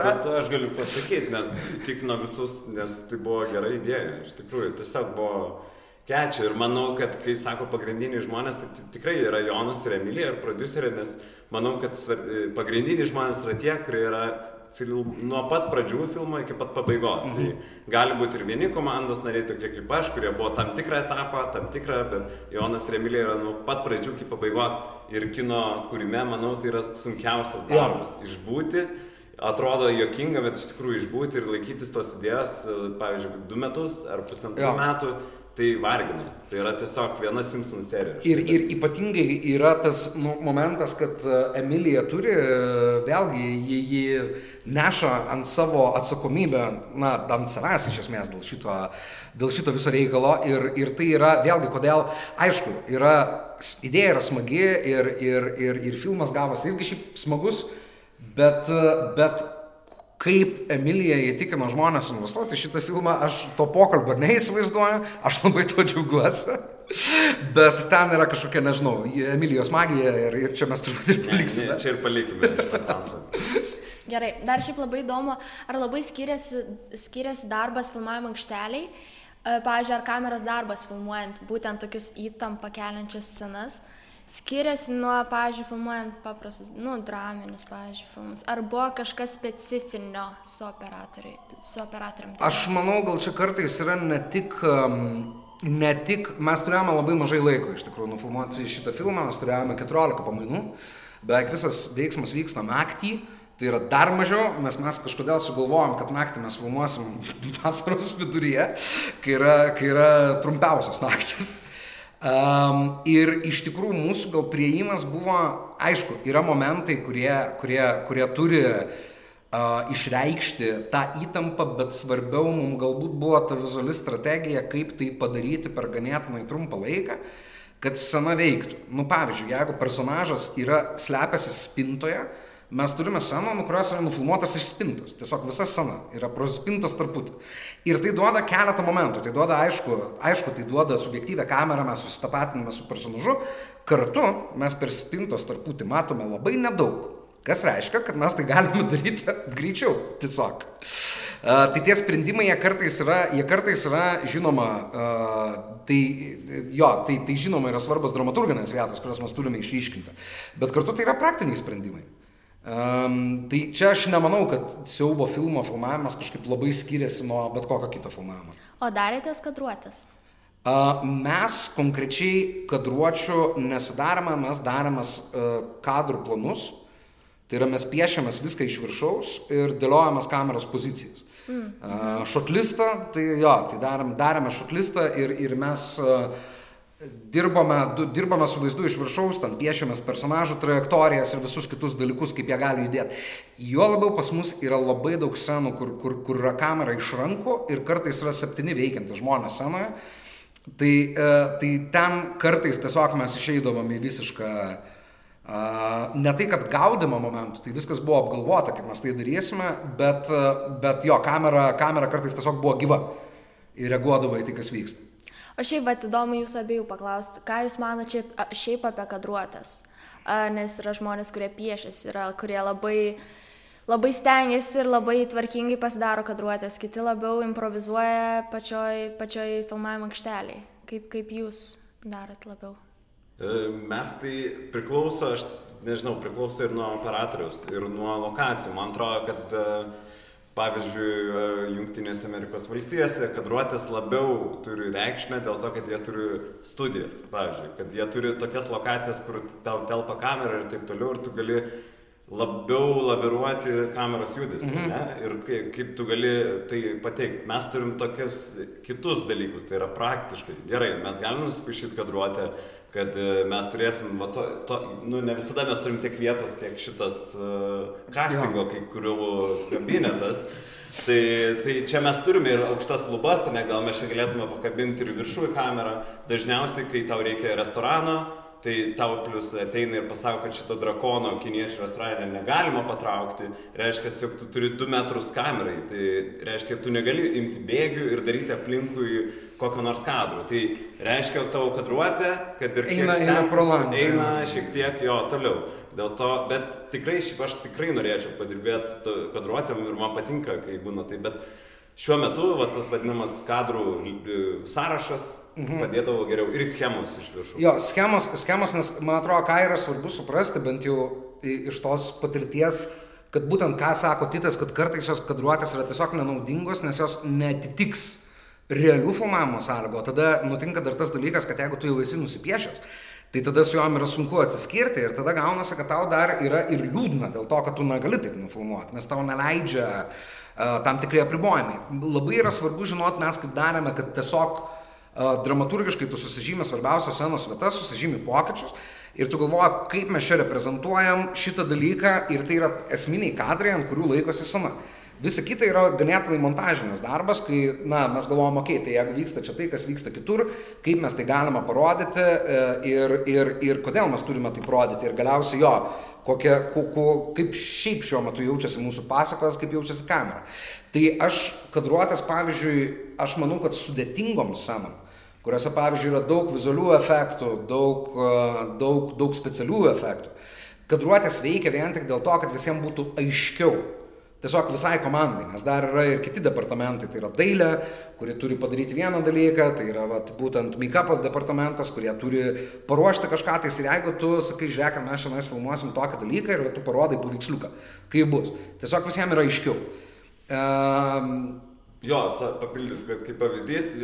Bet aš galiu pasakyti, nes tikino visus, nes tai buvo gera idėja. Iš tikrųjų, tiesiog buvo kečia. Ir manau, kad kai sako pagrindiniai žmonės, tai ti- tikrai yra Jonas ir Emilija ir producerė, nes manau, kad pagrindiniai žmonės yra tie, kurie yra film, nuo pat pradžių filmo iki pat pabaigos. Mhm. Tai gali būti ir vieni komandos nariai, tokie kaip aš, kurie buvo tam tikrą etapą, tam tikrą, bet Jonas ir Emilija yra nuo pat pradžių iki pabaigos. Ir kino kūrime, manau, tai yra sunkiausias darbas. Išbūti atrodo jokinga, bet iš tikrųjų išbūti ir laikytis tos idėjos, pavyzdžiui, du metus ar pusantrų Jo. metų, tai vargina. Tai yra tiesiog viena Simpsons serija. Ir, ir ypatingai yra tas nu, momentas, kad e, Emilija turi, e, vėlgi, jį, jį neša ant savo atsakomybę, na, ant savęs iš esmės dėl šito, dėl šito viso reikalo. Ir, ir tai yra, vėlgi, kodėl, aišku, yra, idėja yra smagi ir, ir, ir, ir filmas gavosi irgi šiaip smagus, bet, bet kaip Emilija įtikino žmonės investuoti šitą filmą, aš to pokalbio neįsivaizduoju, aš labai to džiaugiuosi. Bet ten yra kažkokia, nežinau, Emilijos magija ir, ir čia mes turbūt ir paliksime. Ne, ne, čia ir palikime šitą paslaptį. Gerai, dar šiaip labai įdomu, ar labai skiriasi, skiriasi darbas filmavimo aikšteliai, E, pavyzdžiui, ar kameros darbas filmuojant būtent tokius įtampą keliančias scenas skiriasi nuo, pavyzdžiui, filmuojant paprastus, nu, draminius, pavyzdžiui, filmus. Ar buvo kažkas specifinio su, su operatorium? Aš manau, gal čia kartais yra ne tik... Um, ne tik, mes turėjome labai mažai laiko iš tikrųjų nufilmuoti šitą filmą, mes turėjome 14 pamainų, beveik visas veiksmas vyksta naktį, Tai yra dar mažiau, nes mes kažkodėl sugalvojom, kad naktį mes filmuosim vasaros viduryje, kai yra, kai yra trumpiausios naktis. Um, ir iš tikrųjų mūsų gal prieimas buvo, aišku, yra momentai, kurie, kurie, kurie turi uh, išreikšti tą įtampą, bet svarbiau mums galbūt buvo ta vizuali strategija, kaip tai padaryti per ganėtinai trumpą laiką, kad scena veiktų. Nu, pavyzdžiui, jeigu personažas yra slepiasi spintoje, uh, mes turime sceną, nu, kurios yra nufilmuotas iš spintos. Tiesiog visa scena yra pro spintos tarputį. Ir tai duoda keletą momentų. Tai duoda, aišku, aišku tai duoda subjektyvę kamerą, mes susitapatiname su personažu. Kartu mes per spintos tarputį matome labai nedaug. Kas reiškia, kad mes tai galime daryti greičiau, tiesiog. Uh, tai tie sprendimai, jie kartais yra, jie kartais yra žinoma, uh, tai, jo, tai, tai žinoma yra svarbus dramaturginės vietos, kurias mes turime išryškinti. Bet kartu tai yra praktiniai sprendimai. Um, tai čia aš nemanau, kad siaubo filmo filmavimas kažkaip labai skiriasi nuo bet kokio kito filmavimo. O darėtės kadruotės? Uh, mes konkrečiai kadruočių nesidarome, mes darėmės uh, kadrų planus. Tai yra mes piešiamės viską iš viršaus ir dėliojamės kameros pozicijas. Mm. Uh, šotlistą, tai jo, tai darėme šotlistą ir, ir mes uh, dirbame, dirbame su vaizdu iš viršaus, ten piešiamės personažų trajektorijas ir visus kitus dalykus, kaip jie gali judėti. Jo labiau pas mus yra labai daug scenų, kur, kur, kur yra kamera iš rankų ir kartais yra septyni veikiantys žmonės scenoje. Tai, e, tai ten kartais tiesiog mes išeidavom į visišką, ne tai kad gaudimo momentų, tai viskas buvo apgalvota, kaip mes tai darysime, bet, e, bet jo, kamera, kamera kartais tiesiog buvo gyva ir reaguodavo į tai, kas vyksta. O šiaip, bet įdomu jūsų abiejų paklausti, ką jūs manote šiaip apie kadruotės? Nes yra žmonės, kurie piešiasi, yra, kurie labai, labai stengiasi ir labai tvarkingai pasidaro kadruotės, kiti labiau improvizuoja pačioj, pačioj filmavimo aikšteliai. Kaip, kaip jūs darot labiau? E, mes tai priklauso, aš nežinau, priklauso ir nuo operatoriaus, ir nuo lokacijų. Man atrodo, kad uh, pavyzdžiui, e, Junktinėse Amerikos valstijose kadruotės labiau turi reikšmę dėl to, kad jie turi studijas, pavyzdžiui, kad jie turi tokias lokacijas, kur tau telpa kamera ir taip toliau ir tu gali labiau laviruoti kameros judesį. Mhm. Ne? Ir kaip, kaip tu gali tai pateikti. Mes turim tokius kitus dalykus, tai yra praktiškai. Gerai, mes galim nusipaišyti kadruotę, kad e, mes turėsim, va, to, to, nu, ne visada mes turim tiek vietos, kiek šitas uh, castingo, kai kurių kabinetas. Tai, tai čia mes turime ir aukštas lubas, ne gal mes čia galėtume pakabinti ir viršų į kamerą. Dažniausiai, kai tau reikia restorano, tai tau plus ateina ir pasako, kad šito drakono kiniečių restorane negalima patraukti, reiškia, jog tu turi 2 metrus kamerai, tai reiškia, tu negali imti bėgių ir daryti aplinkui kokio nors kadro. Tai reiškia, tavo kadruotė, kad ir eina, eina pro langą. Eina šiek tiek jo toliau. Dėl to, bet tikrai, šiaip aš tikrai norėčiau padirbėti kadruotėm ir man patinka, kai būna tai, bet šiuo metu va, tas vadinamas kadrų e, sąrašas mhm. padėdavo geriau ir schemos iš viršaus. Jo, schemos, schemos, nes man atrodo, ką yra svarbu suprasti, bent jau iš tos patirties, kad būtent ką sako Titas, kad kartais jos kadruotės yra tiesiog nenaudingos, nes jos netitiks realių filmavimo sąlygų. Tada nutinka dar tas dalykas, kad jeigu tu jau esi nusipiešęs, tai tada su juom yra sunku atsiskirti ir tada gaunasi, kad tau dar yra ir liūdna dėl to, kad tu negali taip nufilmuoti, nes tau neleidžia uh, tam tikrai apribojimai. Labai yra svarbu žinoti, mes kaip darėme, kad tiesiog dramaturgiškai tu susižymė svarbiausias scenos vietas, susižymė pokyčius ir tu galvoji, kaip mes čia reprezentuojam šitą dalyką ir tai yra esminiai kadrai, ant kurių laikosi scena. Visa kita yra ganėtinai montažinis darbas, kai, na, mes galvojame, okei, okay, tai jeigu vyksta čia tai, kas vyksta kitur, kaip mes tai galime parodyti e, ir, ir, ir kodėl mes turime tai parodyti. Ir galiausiai jo, kokia, ko, ko, kaip šiaip šiuo metu jaučiasi mūsų pasakojas, kaip jaučiasi kamera. Tai aš kadruotės, pavyzdžiui, aš manau, kad sudėtingom scenom, kuriuose, pavyzdžiui, yra daug vizualių efektų, daug, e, daug, daug specialių efektų, kadruotės veikia vien tik dėl to, kad visiems būtų aiškiau Tiesiog visai komandai, nes dar yra ir kiti departamentai, tai yra dailė, kuri turi padaryti vieną dalyką, tai yra vat, būtent make-up departamentas, kurie turi paruošti kažką, tai ir jeigu tu sakai, žiūrėk, mes šiandien filmuosim tokį dalyką ir tu parodai paveiksliuką, kaip bus. Tiesiog visiems yra aiškiau. Um, jo, papildys, kad kaip pavyzdys,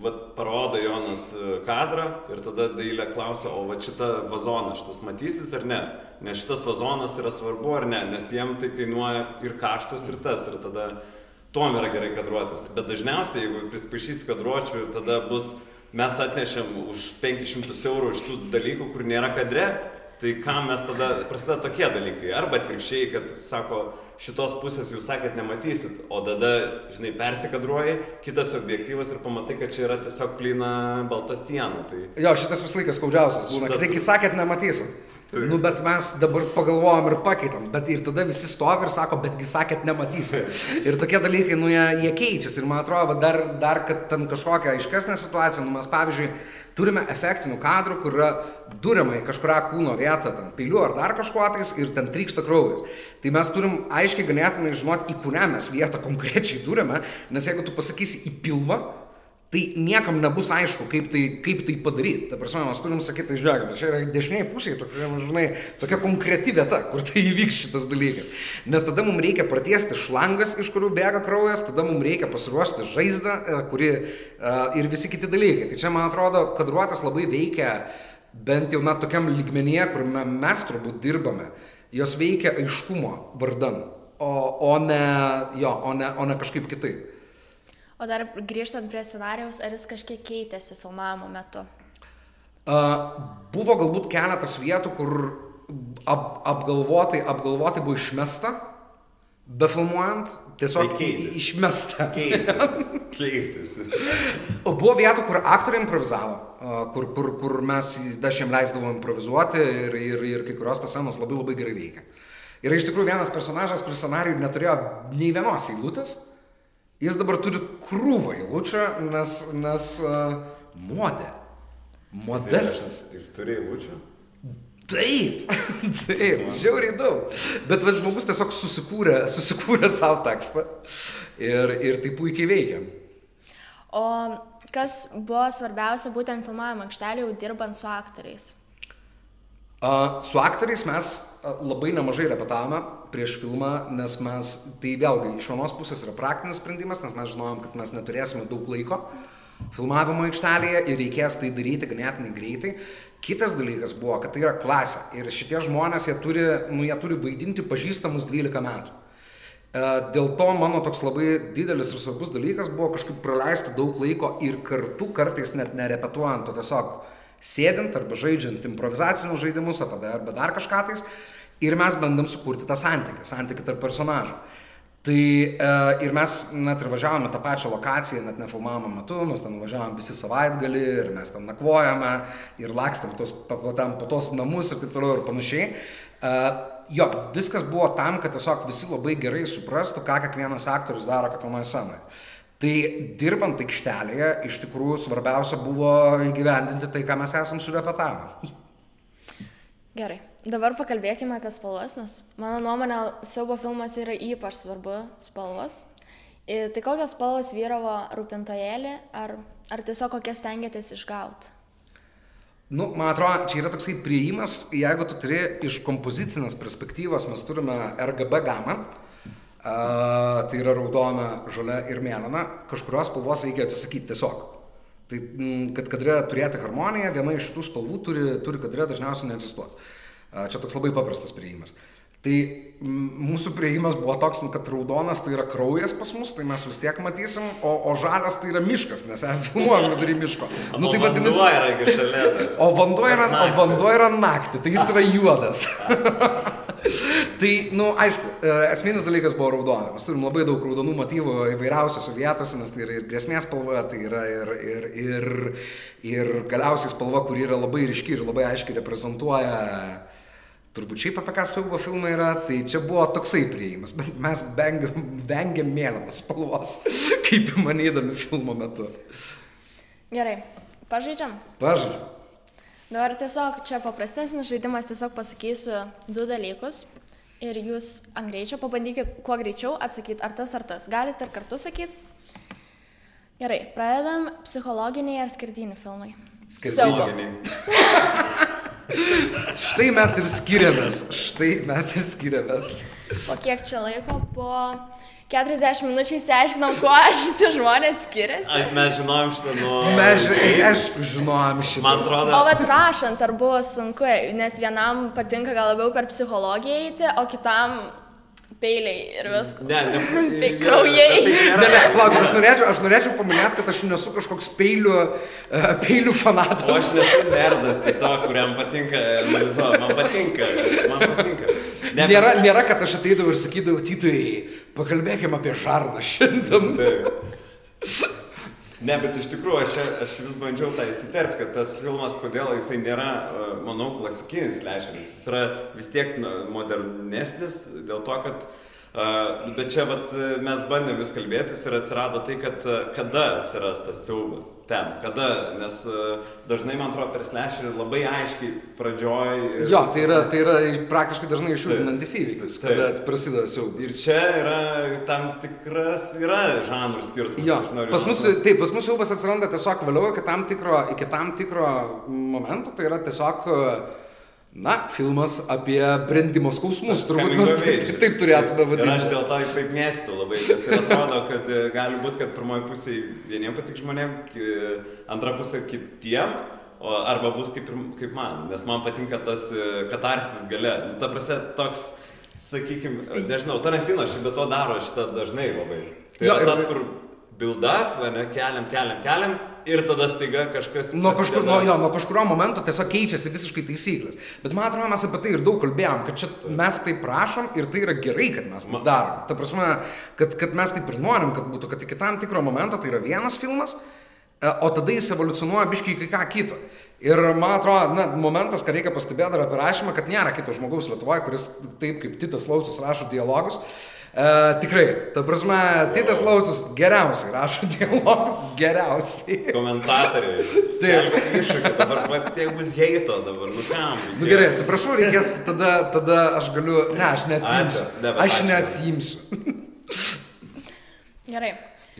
vat, parodo Jonas kadrą ir tada dailė klausia, o va šitą vazoną šitas matysis ar ne? nes šitas vazonas yra svarbu ar ne, nes jiem tai kainuoja ir kaštus, ir tas, ir tada tuom yra gerai kadruotis. Bet dažniausiai, jeigu prispaišys kadruočių, tada bus, mes atnešėm už 500 eurų iš tų dalykų, kur nėra kadre, tai kam mes tada, prasideda tokie dalykai. Arba atvirkščiai, kad sako, šitos pusės jūs sakėt nematysit, o tada, žinai, persikadruoji, kitas objektyvas ir pamatai, kad čia yra tiesiog plina balta siena. Tai... Jo, šitas vis laikas skaudžiausias būna, šitas... kad tik sakėt nematysit. Tai. Nu, bet mes dabar pagalvojom ir pakeitam, bet ir tada visi stovi ir sako, betgi sakėt nematysi. Ir tokie dalykai, nu, jie, jie keičiasi. Ir man atrodo, dar, dar kad ten kažkokia aiškesnė situacija, nu, mes pavyzdžiui, turime efektinių kadrų, kur yra durima į kažkurią kūno vietą, ten peiliu ar dar kažkuo tais ir ten trykšta kraujas. Tai mes turim aiškiai ganėtinai žinoti, į kurią mes vietą konkrečiai durime, nes jeigu tu pasakysi į pilvą, tai niekam nebus aišku, kaip tai, kaip tai padaryti. Ta prasme, mes turim sakyti, tai žiūrėkime, čia yra dešiniai pusėje, tokia, žinai, tokia konkreti vieta, kur tai įvyks šitas dalykas. Nes tada mums reikia pratiesti šlangas, iš kurių bėga kraujas, tada mums reikia pasiruošti žaizdą, e, kuri uh, ir visi kiti dalykai. Tai čia, man atrodo, kadruotas labai veikia bent jau na tokiam lygmenyje, kur mes turbūt dirbame, jos veikia aiškumo vardan, o, o, ne, jo, o, ne, o ne kažkaip kitaip. O dar grįžtant prie scenarijaus, ar jis kažkiek keitėsi filmavimo metu? Uh, buvo galbūt keletas vietų, kur ap, apgalvotai, apgalvotai buvo išmesta, befilmuojant, tiesiog tai išmesta. Keitėsi. buvo vietų, kur aktoriai improvizavo, kur, kur, kur mes dažnai leisdavom improvizuoti ir, ir, ir kai kurios tos scenos labai labai gerai veikia. Yra iš tikrųjų vienas personažas, kuris scenarijų neturėjo nei vienos eilutės. Jis dabar turi krūvą eilučių, nes, nes uh, modė. Modestas. Jis turi eilučių? Taip, taip, žiauriai daug. Bet vad žmogus tiesiog susikūrė, susikūrė savo tekstą ir, ir tai puikiai veikia. O kas buvo svarbiausia būtent filmavimo aikštelėje, dirbant su aktoriais? Su aktoriais mes labai nemažai repetavome prieš filmą, nes mes, tai vėlgi, iš vienos pusės yra praktinis sprendimas, nes mes žinojom, kad mes neturėsime daug laiko filmavimo aikštelėje ir reikės tai daryti ganėtinai greitai. Kitas dalykas buvo, kad tai yra klasė ir šitie žmonės, jie turi, nu, jie turi vaidinti pažįstamus 12 metų. Dėl to mano toks labai didelis ir svarbus dalykas buvo kažkaip praleisti daug laiko ir kartu kartais net nerepetuojant, o tiesiog sėdint arba žaidžiant improvizacinius žaidimus arba dar, kažką tais ir mes bandom sukurti tą santykį, santykį tarp personažų. Tai e, ir mes net ir važiavome tą pačią lokaciją, net nefilmavimo metu, mes ten važiavom visi savaitgalį ir mes ten nakvojame ir lakstam tos, po, po tos namus ir taip toliau ir panašiai. E, jo, viskas buvo tam, kad tiesiog visi labai gerai suprastų, ką kiekvienas aktorius daro kiekvienoje scenoje. Tai dirbant aikštelėje, iš tikrųjų svarbiausia buvo įgyvendinti tai, ką mes esam surepetavę. Gerai, dabar pakalbėkime apie spalvas, nes mano nuomonė, siaubo filmas yra ypač svarbu spalvos. Ir tai kokios spalvos vyravo rūpintojėlį, ar, ar tiesiog kokias stengiatės išgauti? Nu, man atrodo, čia yra toksai prieimas, jeigu tu turi iš kompozicinės perspektyvos, mes turime RGB gamą, a, tai yra raudona, žalia ir mėlyna, kažkurios spalvos reikia atsisakyti tiesiog. Tai kad kadre turėti harmoniją, viena iš šitų spalvų turi, turi kadre dažniausiai neegzistuoti. Čia toks labai paprastas prieimas. Tai mūsų prieimas buvo toks, nu, kad raudonas tai yra kraujas pas mus, tai mes vis tiek matysim, o, o žalias tai yra miškas, nes filmuojam vidury miško. Nu, tai vadinasi, o vanduo yra, o vanduo yra naktį, tai jis yra juodas. tai, nu, aišku, e, esminis dalykas buvo raudona. Mes turim labai daug raudonų motyvų įvairiausiose vietose, nes tai yra ir grėsmės spalva, tai yra ir, ir, ir, ir galiausiai spalva, kuri yra labai ryški ir labai aiškiai reprezentuoja turbūt šiaip apie ką siaubo filmai yra, tai čia buvo toksai prieimas, bet mes vengiam, vengiam mėlynos spalvos, kaip manydami filmo metu. Gerai, pažaidžiam. Pažaidžiam. Dabar tiesiog čia paprastesnis žaidimas, tiesiog pasakysiu du dalykus ir jūs ant greičio pabandykit kuo greičiau atsakyti ar tas ar tas. Galite ir kartu sakyti. Gerai, pradedam psichologiniai ar skirtiniai filmai. Siaubo. Štai mes ir skiriamės. Štai mes ir skiriamės. Po kiek čia laiko? Po 40 minučių įsiaiškinom, kuo šitie žmonės skiriasi. Ai, mes žinojom šitą nuo... Mes, aišku, žinojom šitą. Man atrodo, O bet rašant, ar buvo sunku, nes vienam patinka gal labiau per psichologiją eiti, o kitam peiliai ir viskas. Ne, ne. Tai kraujai. Ne, ne, palauk, aš norėčiau, aš norėčiau paminėti, kad aš nesu kažkoks peilių, uh, peilių O aš fanatas. nesu nerdas, tiesiog, kuriam patinka analizuoti. Man patinka, man patinka. Ne, Nėra, nėra, kad aš ateidavau ir sakydavau, tytai, pakalbėkime apie žarną šiandien. Taip. Ne, bet iš tikrųjų aš, aš vis bandžiau tą įsiterpti, kad tas filmas, kodėl jisai nėra, e, manau, klasikinis lešeris, jis yra vis tiek modernesnis, dėl to, kad, uh, bet čia vat, e, mes bandėm vis kalbėtis ir atsirado tai, kad e, kada atsiras tas siaubas ten, kada, nes uh, dažnai, man atrodo, per lešerį labai aiškiai pradžioj. Jo, tai yra, tai yra praktiškai dažnai išjudinantis įvykis, kada prasideda siaubas. Ir čia yra tam tikras, yra žanrų skirtumas. Jo, noriu pas mus, taip, pas mus siaubas atsiranda tiesiog vėliau iki tam tikro, iki tam tikro momento, tai yra tiesiog, na, filmas apie brendimo skausmus, turbūt mes taip, taip turėtume Ir aš vadinti. dėl to taip mėgstu labai, nes tai atrodo, kad e, gali būti, kad pirmoji pusė vieniem patik žmonėm, antra pusė kitiem, arba bus kaip, kaip man, nes man patinka tas e, katarsis gale. Nu, ta prasme, toks, sakykime, nežinau, Tarantino šį be to daro šitą dažnai labai. Tai Jo, tas, kur build up, ne, keliam, keliam, keliam ir tada staiga kažkas... Nuo, kažkur, nuo, jo, nuo kažkurio momento tiesiog keičiasi visiškai taisyklės. Bet man atrodo, mes apie tai ir daug kalbėjom, kad čia mes tai prašom ir tai yra gerai, kad mes tai darom. Ta prasme, kad, kad mes taip ir norim, kad būtų, kad iki tam tikro momento tai yra vienas filmas, e, o tada jis evoliucionuoja biškai į ką kito. Ir man atrodo, na, momentas, ką reikia pastebėti dar apie rašymą, kad nėra kito žmogaus Lietuvoje, kuris taip kaip Titas Laucius rašo dialogus. E, tikrai, ta prasme, Titas Laucius geriausiai rašo dialogus, geriausiai. Komentatoriai. Taip. Iššūkį, dabar va, tiek bus heito dabar, nu kam. Nu gerai, atsiprašau, reikės tada, tada aš galiu, ne, aš neatsiimsiu. Ačiū, bet Aš ačiū. neatsiimsiu. Gerai.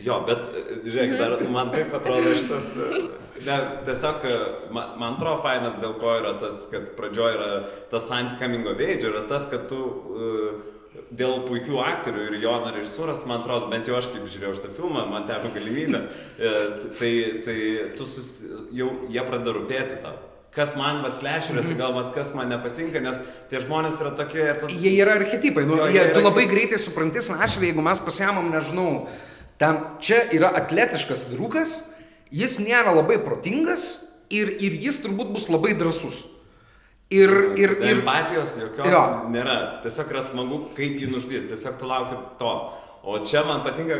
Jo, bet e, žiūrėk, dar man taip atrodo šitas, e, ne, tiesiog, man, man atrodo fainas, dėl ko yra tas, kad pradžioje yra tas coming of age, yra tas, kad tu e, dėl puikių aktorių ir Jono režisūros, man atrodo, bent jau aš kaip žiūrėjau šitą filmą, man teko galimybę, e, tai, tai tu sus, jau jie pradeda rūpėti tau. Kas man va slešeriuosi, gal va kas man nepatinka, nes tie žmonės yra tokie ir tada... Jie yra archetipai, nu, Jo, jie, jie tu yra- labai greitai supranti smašvį, jeigu mes pasiemam, nežinau, ten čia yra atletiškas vyrukas, jis nėra labai protingas ir, ir jis turbūt bus labai drasus. Ir, ir, ir, Empatijos jokios Jo. nėra. Tiesiog yra smagu, kaip jį nužudys. Tiesiog tu lauki to. O čia man patinka,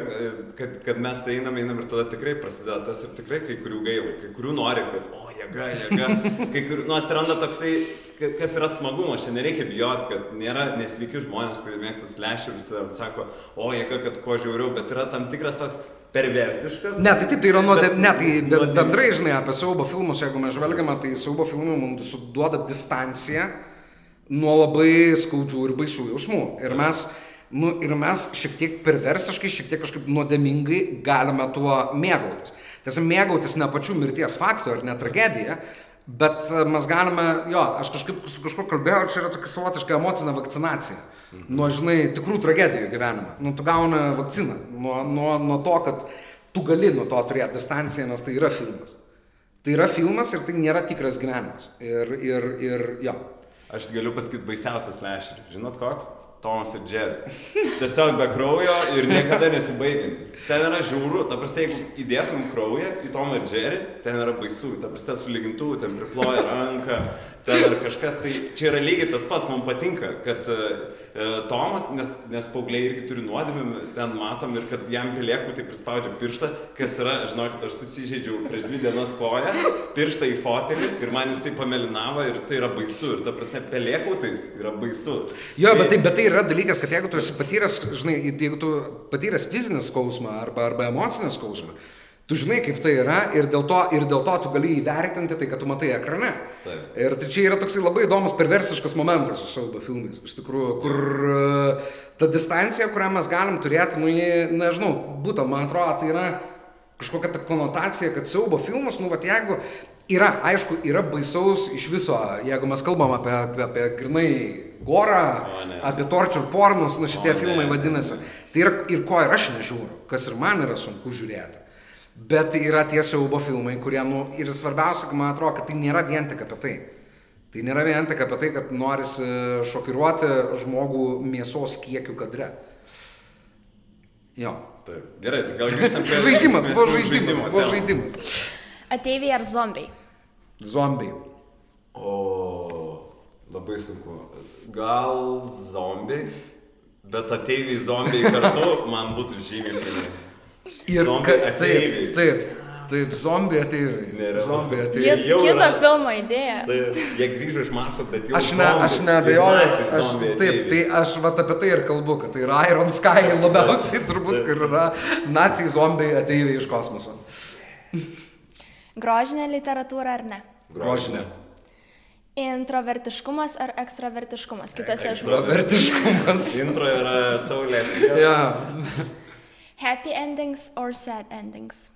kad, kad mes einam, einam ir tada tikrai prasideda tas ir tikrai kai kurių gaila, kai kurių nori, kad, o jėga, jėga, kai kurių, nu atsiranda toksai, ka- kas yra smagumas, čia nereikia bijoti, kad nėra nesveiki žmonės, kurie mėgsta slešerius ir sako, o jėga, kad kuo žiauriau, bet yra tam tikras toks perversiškas. Ne, tai taip, tai yra nuodė, ne, tai nuodėmė. bendrai, žinai, apie siaubo filmus, jeigu mes žvelgiame, tai siaubo filmai mums suduoda distanciją nuo labai skaudžių ir baisių jausmų. Ir mes, nu, ir mes šiek tiek perversiškai, šiek tiek kažkaip nuodėmingai galime tuo mėgautis. Tiesa, mėgautis ne pačių mirties faktų ar ne tragediją, bet mes galime, jo, aš kažkaip su kažkuo kalbėjau, čia yra tokia savotiška emocinė vakcinacija. Nuo, žinai, tikrų tragedijų gyvenime. Nu, tu gauni vakciną. Nuo, nuo, nuo to, kad tu gali nuo to turėti distanciją, nes tai yra filmas. Tai yra filmas ir tai nėra tikras gyvenimas. Ir, ir, ir jo. Aš galiu pasakyti baisiausias lešeris. Žinot koks? Tomas ir Džeris. Tiesiog be kraujo ir niekada nesibaigiantis. Ten yra žiūrų, ta prasme, jeigu įdėtum kraują į Tomą ir Džerį, ten yra baisu. Ta prasme, su lygintuvu ten priploja ranką, ten ar kažkas, tai čia yra lygiai tas pats, man patinka, kad uh, Tomas, nes, nes paaugliai irgi turi nuodėmę, ten matom ir kad jam piliekų tai prispaudžia pirštą, kas yra, žinokit, aš susižeidžiau prieš dvi dienas koją, pirštą į fotelį ir man jisai pamelinavo ir tai yra baisu. Ir ta prasme, piliekautais yra baisu. Jo, bet tai, bet tai yra dalykas, kad jeigu tu esi patyręs, žinai, jeigu tu patyręs fizinį skausmą arba, arba emocinį skausmą, Tu žinai, kaip tai yra ir dėl to, ir dėl to tu gali įvertinti tai, kad tu matai ekrane. Taip. Ir tai čia yra toksai labai įdomus perversiškas momentas su siaubo filmais, iš tikrųjų, kur uh, ta distancija, kurią mes galim turėti, nu, jie, nežinau, būtent, man atrodo, tai yra kažkokia ta konotacija, kad siaubo filmas, nu, va, jeigu yra, aišku, yra baisaus iš viso, jeigu mes kalbam apie, apie, apie grinai gorą, apie torture pornus, nu, šitie o, filmai ne. vadinasi, tai yra ir ko ir aš nežiūriu, kas ir man yra sunku žiūrėti. Bet yra tie siaubo filmai, kurie, nu, ir svarbiausia, man atrodo, kad tai nėra vien tik apie tai. Tai nėra vien tik apie tai, kad norisi šokiruoti žmogų mėsos kiekių kadre. Jo. Taip. Gerai, tai gal grįžtam prie žaidimas. Buvo žaidimas. Buvo žaidimas. Ateiviai ar zombiai? Zombiai. O, labai sunku. Gal zombiai, bet ateiviai zombiai kartu man būtų žymiai. Ir ka, taip, taip, taip, zombiai ateiviai. Zombiai ateiviai. Jie, kito filmo idėja. Taip, jie grįžo iš Marso, bet jau. Aš, ne, aš neabejoju. Aš, taip, tai aš vat apie tai ir kalbu, kad tai yra Iron Sky labiausiai turbūt, kur yra nacijai zombiai ateiviai iš kosmoso. Grožinė literatūra ar ne? Grožinė. Introvertiškumas ar ekstravertiškumas? Kitose žmonėse. Introvertiškumas. Intro yra saulė. Ja. Happy endings or sad endings?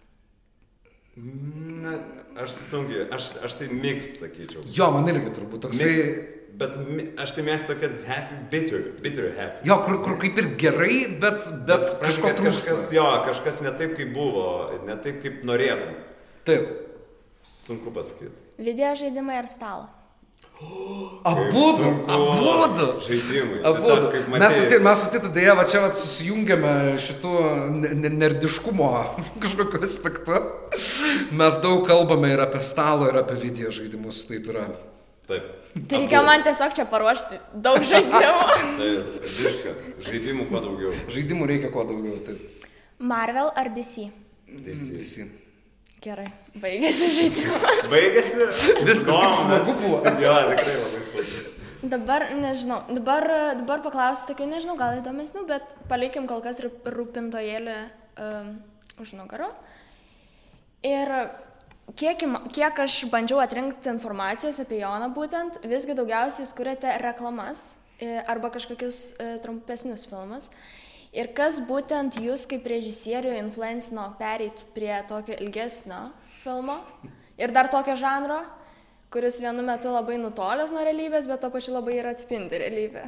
Na, aš sunkiai, aš, aš tai mėgstu, sakyčiau. Jo, man irgi turbūt toksai. Mėg, bet aš tai mėgstu tokias happy, bitter, bitter happy. Jo, kur, kur kaip ir gerai, bet, bet, bet kažko trūksta. Kažkas, jo, kažkas ne taip, kaip buvo, ne taip, kaip norėtum. Taip. Sunku pasakyti. Video žaidimai ar stalo? Abudu, abudu. Žaidimai. Abudu. Mes su, mes su Titu dėja, va čia va, susijungiame šitų nerdiškumo kažkokiu aspektu. Mes daug kalbame ir apie stalo, ir apie video žaidimus, taip yra. Taip. Tai reikia man tiesiog čia paruošti daug žaidimų. taip, viską. Žaidimų kuo daugiau. Žaidimų reikia kuo daugiau, taip. Marvel ar DC? DC. DC. Gerai, baigėsi žaidimas. Baigėsi? Viskas kaip smagu buvo. jo, tikrai labai smagu. Dabar nežinau, dabar, dabar paklausiu tokių, nežinau, gal įdomesnių, bet palikim kol kas rūpintojėlį um, už nugarų. Ir kiek, kiek aš bandžiau atrinkti informacijos apie Joną būtent, visgi daugiausiai jūs kuriate reklamas e, arba kažkokius e, trumpesnius filmus. Ir kas būtent jūs kaip režisierių influencino pereiti prie tokio ilgesnio filmo ir dar tokio žanro, kuris vienu metu labai nutolęs nuo realybės, bet to pačiu labai ir atspindi realybę.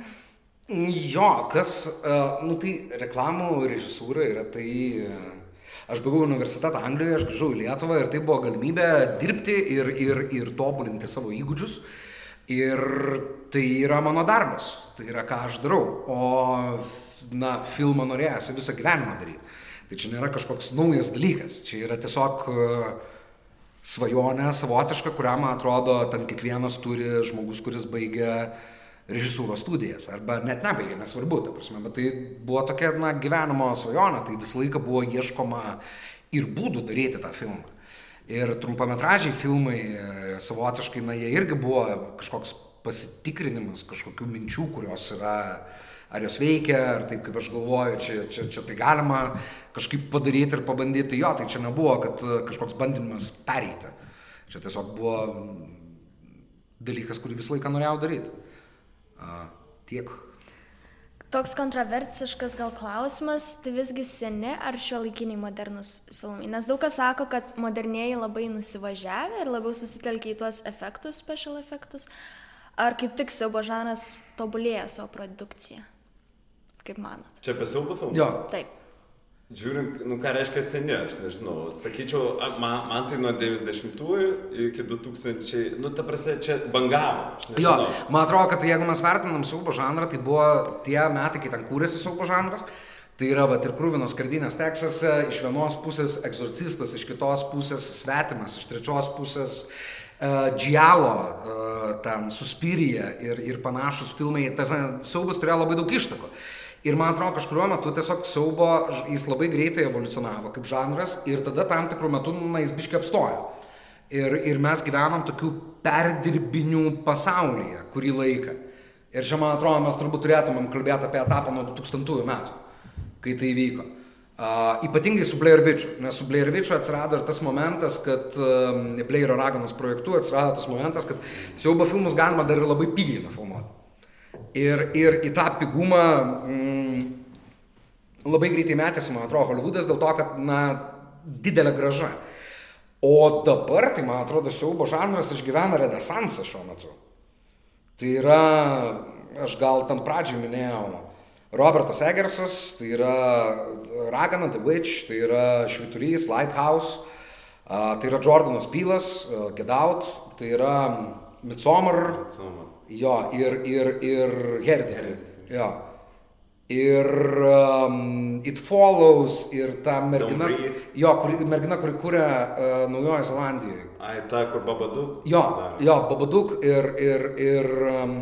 Jo, kas, uh, nu tai reklamų režisūra yra tai, uh, aš baigiau universitetą Anglijoje, aš grįžau į Lietuvą ir tai buvo galimybė dirbti ir, ir, ir tobulinti savo įgūdžius. Ir tai yra mano darbas, tai yra ką aš darau. O na, filmą norėjosi visą gyvenimą daryti. Tai čia nėra kažkoks naujas dalykas, čia yra tiesiog e, svajonė savotiška, kurią, man atrodo, ten kiekvienas turi žmogus, kuris baigia režisūros studijas, arba net nebaigia, nesvarbu, ta prasme, bet tai buvo tokia, na, gyvenimo svajonė, tai visą laiką buvo ieškoma ir būdų daryti tą filmą. Ir trumpametražiai filmai e, savotiškai, na, jie irgi buvo kažkoks pasitikrinimas kažkokių minčių, kurios yra uh, ar jos veikia, ar taip kaip aš galvoju, čia, čia, čia tai galima kažkaip padaryti ir pabandyti. Jo, tai čia nebuvo, kad e, kažkoks bandymas pereiti. Čia tiesiog buvo dalykas, kurį visą laiką norėjau daryti. A, tiek. Toks kontroversiškas gal klausimas, tai visgi seni ar šio laikiniai modernus filmai? Nes daug kas sako, kad modernieji labai nusivažiavę ir labiau susitelkia į tuos efektus, special efektus, ar kaip tik siaubo žanas tobulėja savo produkciją? Kaip manot? Čia apie siaubo filmą? Jo. Taip. Žiūrint, nu ką reiškia seni, aš nežinau. Sakyčiau, man, man tai nuo 90-ųjų iki 2000, nu ta prasme, čia bangavo. Jo, man atrodo, kad jeigu mes vertinam siaubo žanrą, tai buvo tie metai, kai ten kūrėsi siaubo žanras. Tai yra, va, ir krūvinos kardinės Teksase, iš vienos pusės egzorcistas, iš kitos pusės svetimas, iš trečios pusės uh, Džialo, uh, ten Suspirija ir, ir panašus filmai, tas siaubas turėjo labai daug ištakų. Ir man atrodo, kažkuriuo metu tiesiog siaubo, jis labai greitai evoliucionavo kaip žanras ir tada tam tikrų metų, na, jis biškai apstojo. Ir, ir mes gyvenam tokių perdirbinių pasaulyje kurį laiką. Ir čia, man atrodo, mes turbūt turėtumėm kalbėti apie etapą nuo 2000 metų, kai tai vyko. Uh, ypatingai su Blair Witchu, nes su Blair Witchu atsirado ir tas momentas, kad uh, Blairo raganos projektu atsirado tas momentas, kad siaubo filmus galima dar ir labai pigiai nufilmuoti. Ir, ir į tą pigumą mm, labai greitai metėsi, man atrodo, Hollywoodas dėl to, kad, na, didelė graža. O dabar, tai man atrodo, siaubo žanras išgyvena renesansą šiuo metu. Tai yra, aš gal tam pradžiai minėjau, Robertas Egersas, tai yra Ragana, The Witch, tai yra Šviturys, Lighthouse, tai yra Jordanas Pylas, Get Out, tai yra Midsommar. Midsommar. Jo, ir, ir, ir Hereditary. Jo. Ir um, It Follows, ir ta mergina, jo, kuri, mergina, kuri kūrė uh, Naujojo Zelandijoje. Ai, ta, kur Babaduk. Jo, dar. jo, Babaduk ir, ir, ir um,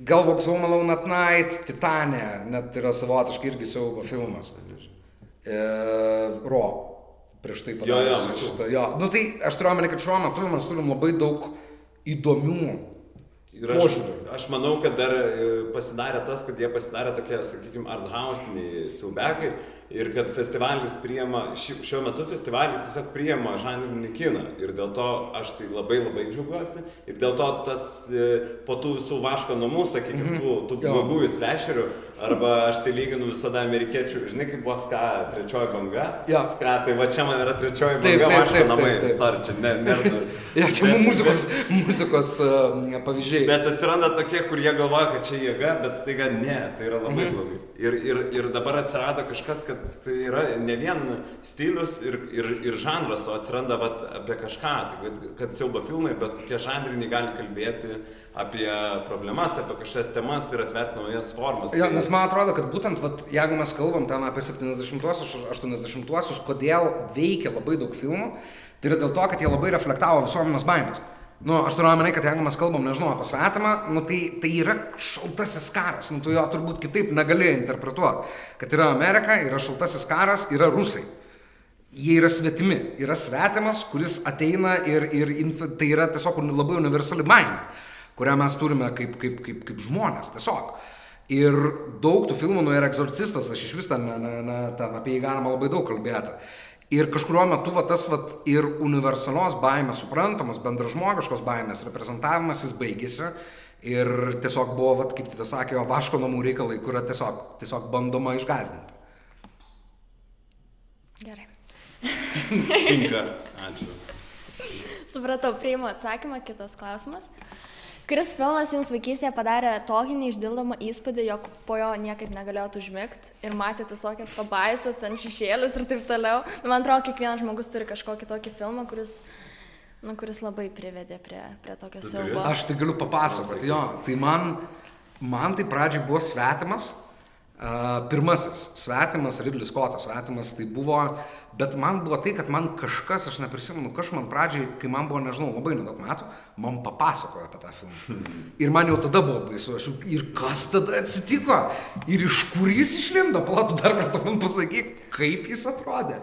Galvoks Home Alone at Night, Titanė, net yra savotiškai irgi siaubo filmas. E, Ro, prieš tai padaręs šitą. Jo, nu tai aš turiu omeny, kad šiuo metu mes turim labai daug įdomių Ir aš, aš manau, kad dar e, pasidarė tas, kad jie pasidarė tokie, sakykime, arthausiniai siaubekai ir kad festivalis priema, šiuo metu festivalį tiesiog priema žanrinį kiną. Ir dėl to aš tai labai labai džiaugiuosi. Ir dėl to tas e, po tų visų vaško namų, sakykime, -hmm. tų, tų blogųjų slešerių, arba aš tai lyginu visada amerikiečių, žinai, kaip buvo ska trečioji banga. Ja. Ska, tai va čia man yra trečioji banga, taip, taip, vaško namai, taip, taip. Sorry, čia ne, ne. ja, čia bet, muzikos, muzikos uh, pavyzdžiai. Bet atsiranda tokie, kur jie galvoja, kad čia jėga, bet staiga ne, tai yra labai -hmm. blogai. Ir, ir, ir dabar atsirado kažkas, kad tai yra ne vien stilius ir, ir, ir žanras, o atsiranda vat, apie kažką, tai kad, kad siaubo filmai, bet kokie žanriniai gali kalbėti apie problemas, apie kažkokias temas ir atverti naujas formas. Jo, tai... nes man atrodo, kad būtent, vat, jeigu mes kalbam ten apie 70-uosius, 80-uosius, kodėl veikia labai daug filmų, tai yra dėl to, kad jie labai reflektavo visuomenės baimės. Nu, aš turiu omeny, kad jeigu mes kalbam, nežinau, apie svetimą, nu, tai, tai yra šaltasis karas, nu, tu jo turbūt kitaip negali interpretuoti. Kad yra Amerika, yra šaltasis karas, yra rusai. Jie yra svetimi, yra svetimas, kuris ateina ir, ir tai yra tiesiog labai universali baimė, kurią mes turime kaip, kaip, kaip, kaip žmonės, tiesiog. Ir daug tų filmų, nu, ir egzorcistas, aš iš vis ten, ne, ne, ten apie jį galima labai daug kalbėti. Ir kažkurio metu va, tas va, ir universalios baimės suprantamas, bendražmogiškos baimės reprezentavimas jis baigėsi. Ir tiesiog buvo, va, kaip tai sakė, jo vaško namų reikalai, kur tiesiog, tiesiog bandoma išgazdinti. Gerai. Tinka. Ačiū. Supratau, priimu atsakymą, kitas klausimas. Kuris filmas jums vaikystėje padarė tokį neišdildomą įspūdį, jog po jo niekaip negalėjot užmigti ir matėte visokias pabaisas, ten šešėlius ir taip toliau. Man atrodo, kiekvienas žmogus turi kažkokį tokį filmą, kuris, nu, kuris labai privedė prie, prie tokio siaubo. Aš tai galiu papasakoti, jo. Tai man, man tai pradžiai buvo svetimas. Uh, pirmasis svetimas, Ridlis Skotas svetimas, tai buvo uh, Bet man buvo tai, kad man kažkas, aš neprisimenu, kažkas man pradžiai, kai man buvo, nežinau, labai nedaug metų, man papasakojo apie tą filmą. Ir man jau tada buvo baisu, aš jau, ir kas tada atsitiko, ir iš kur jis išlindo, platų dar kartą man pasakyk, kaip jis atrodė.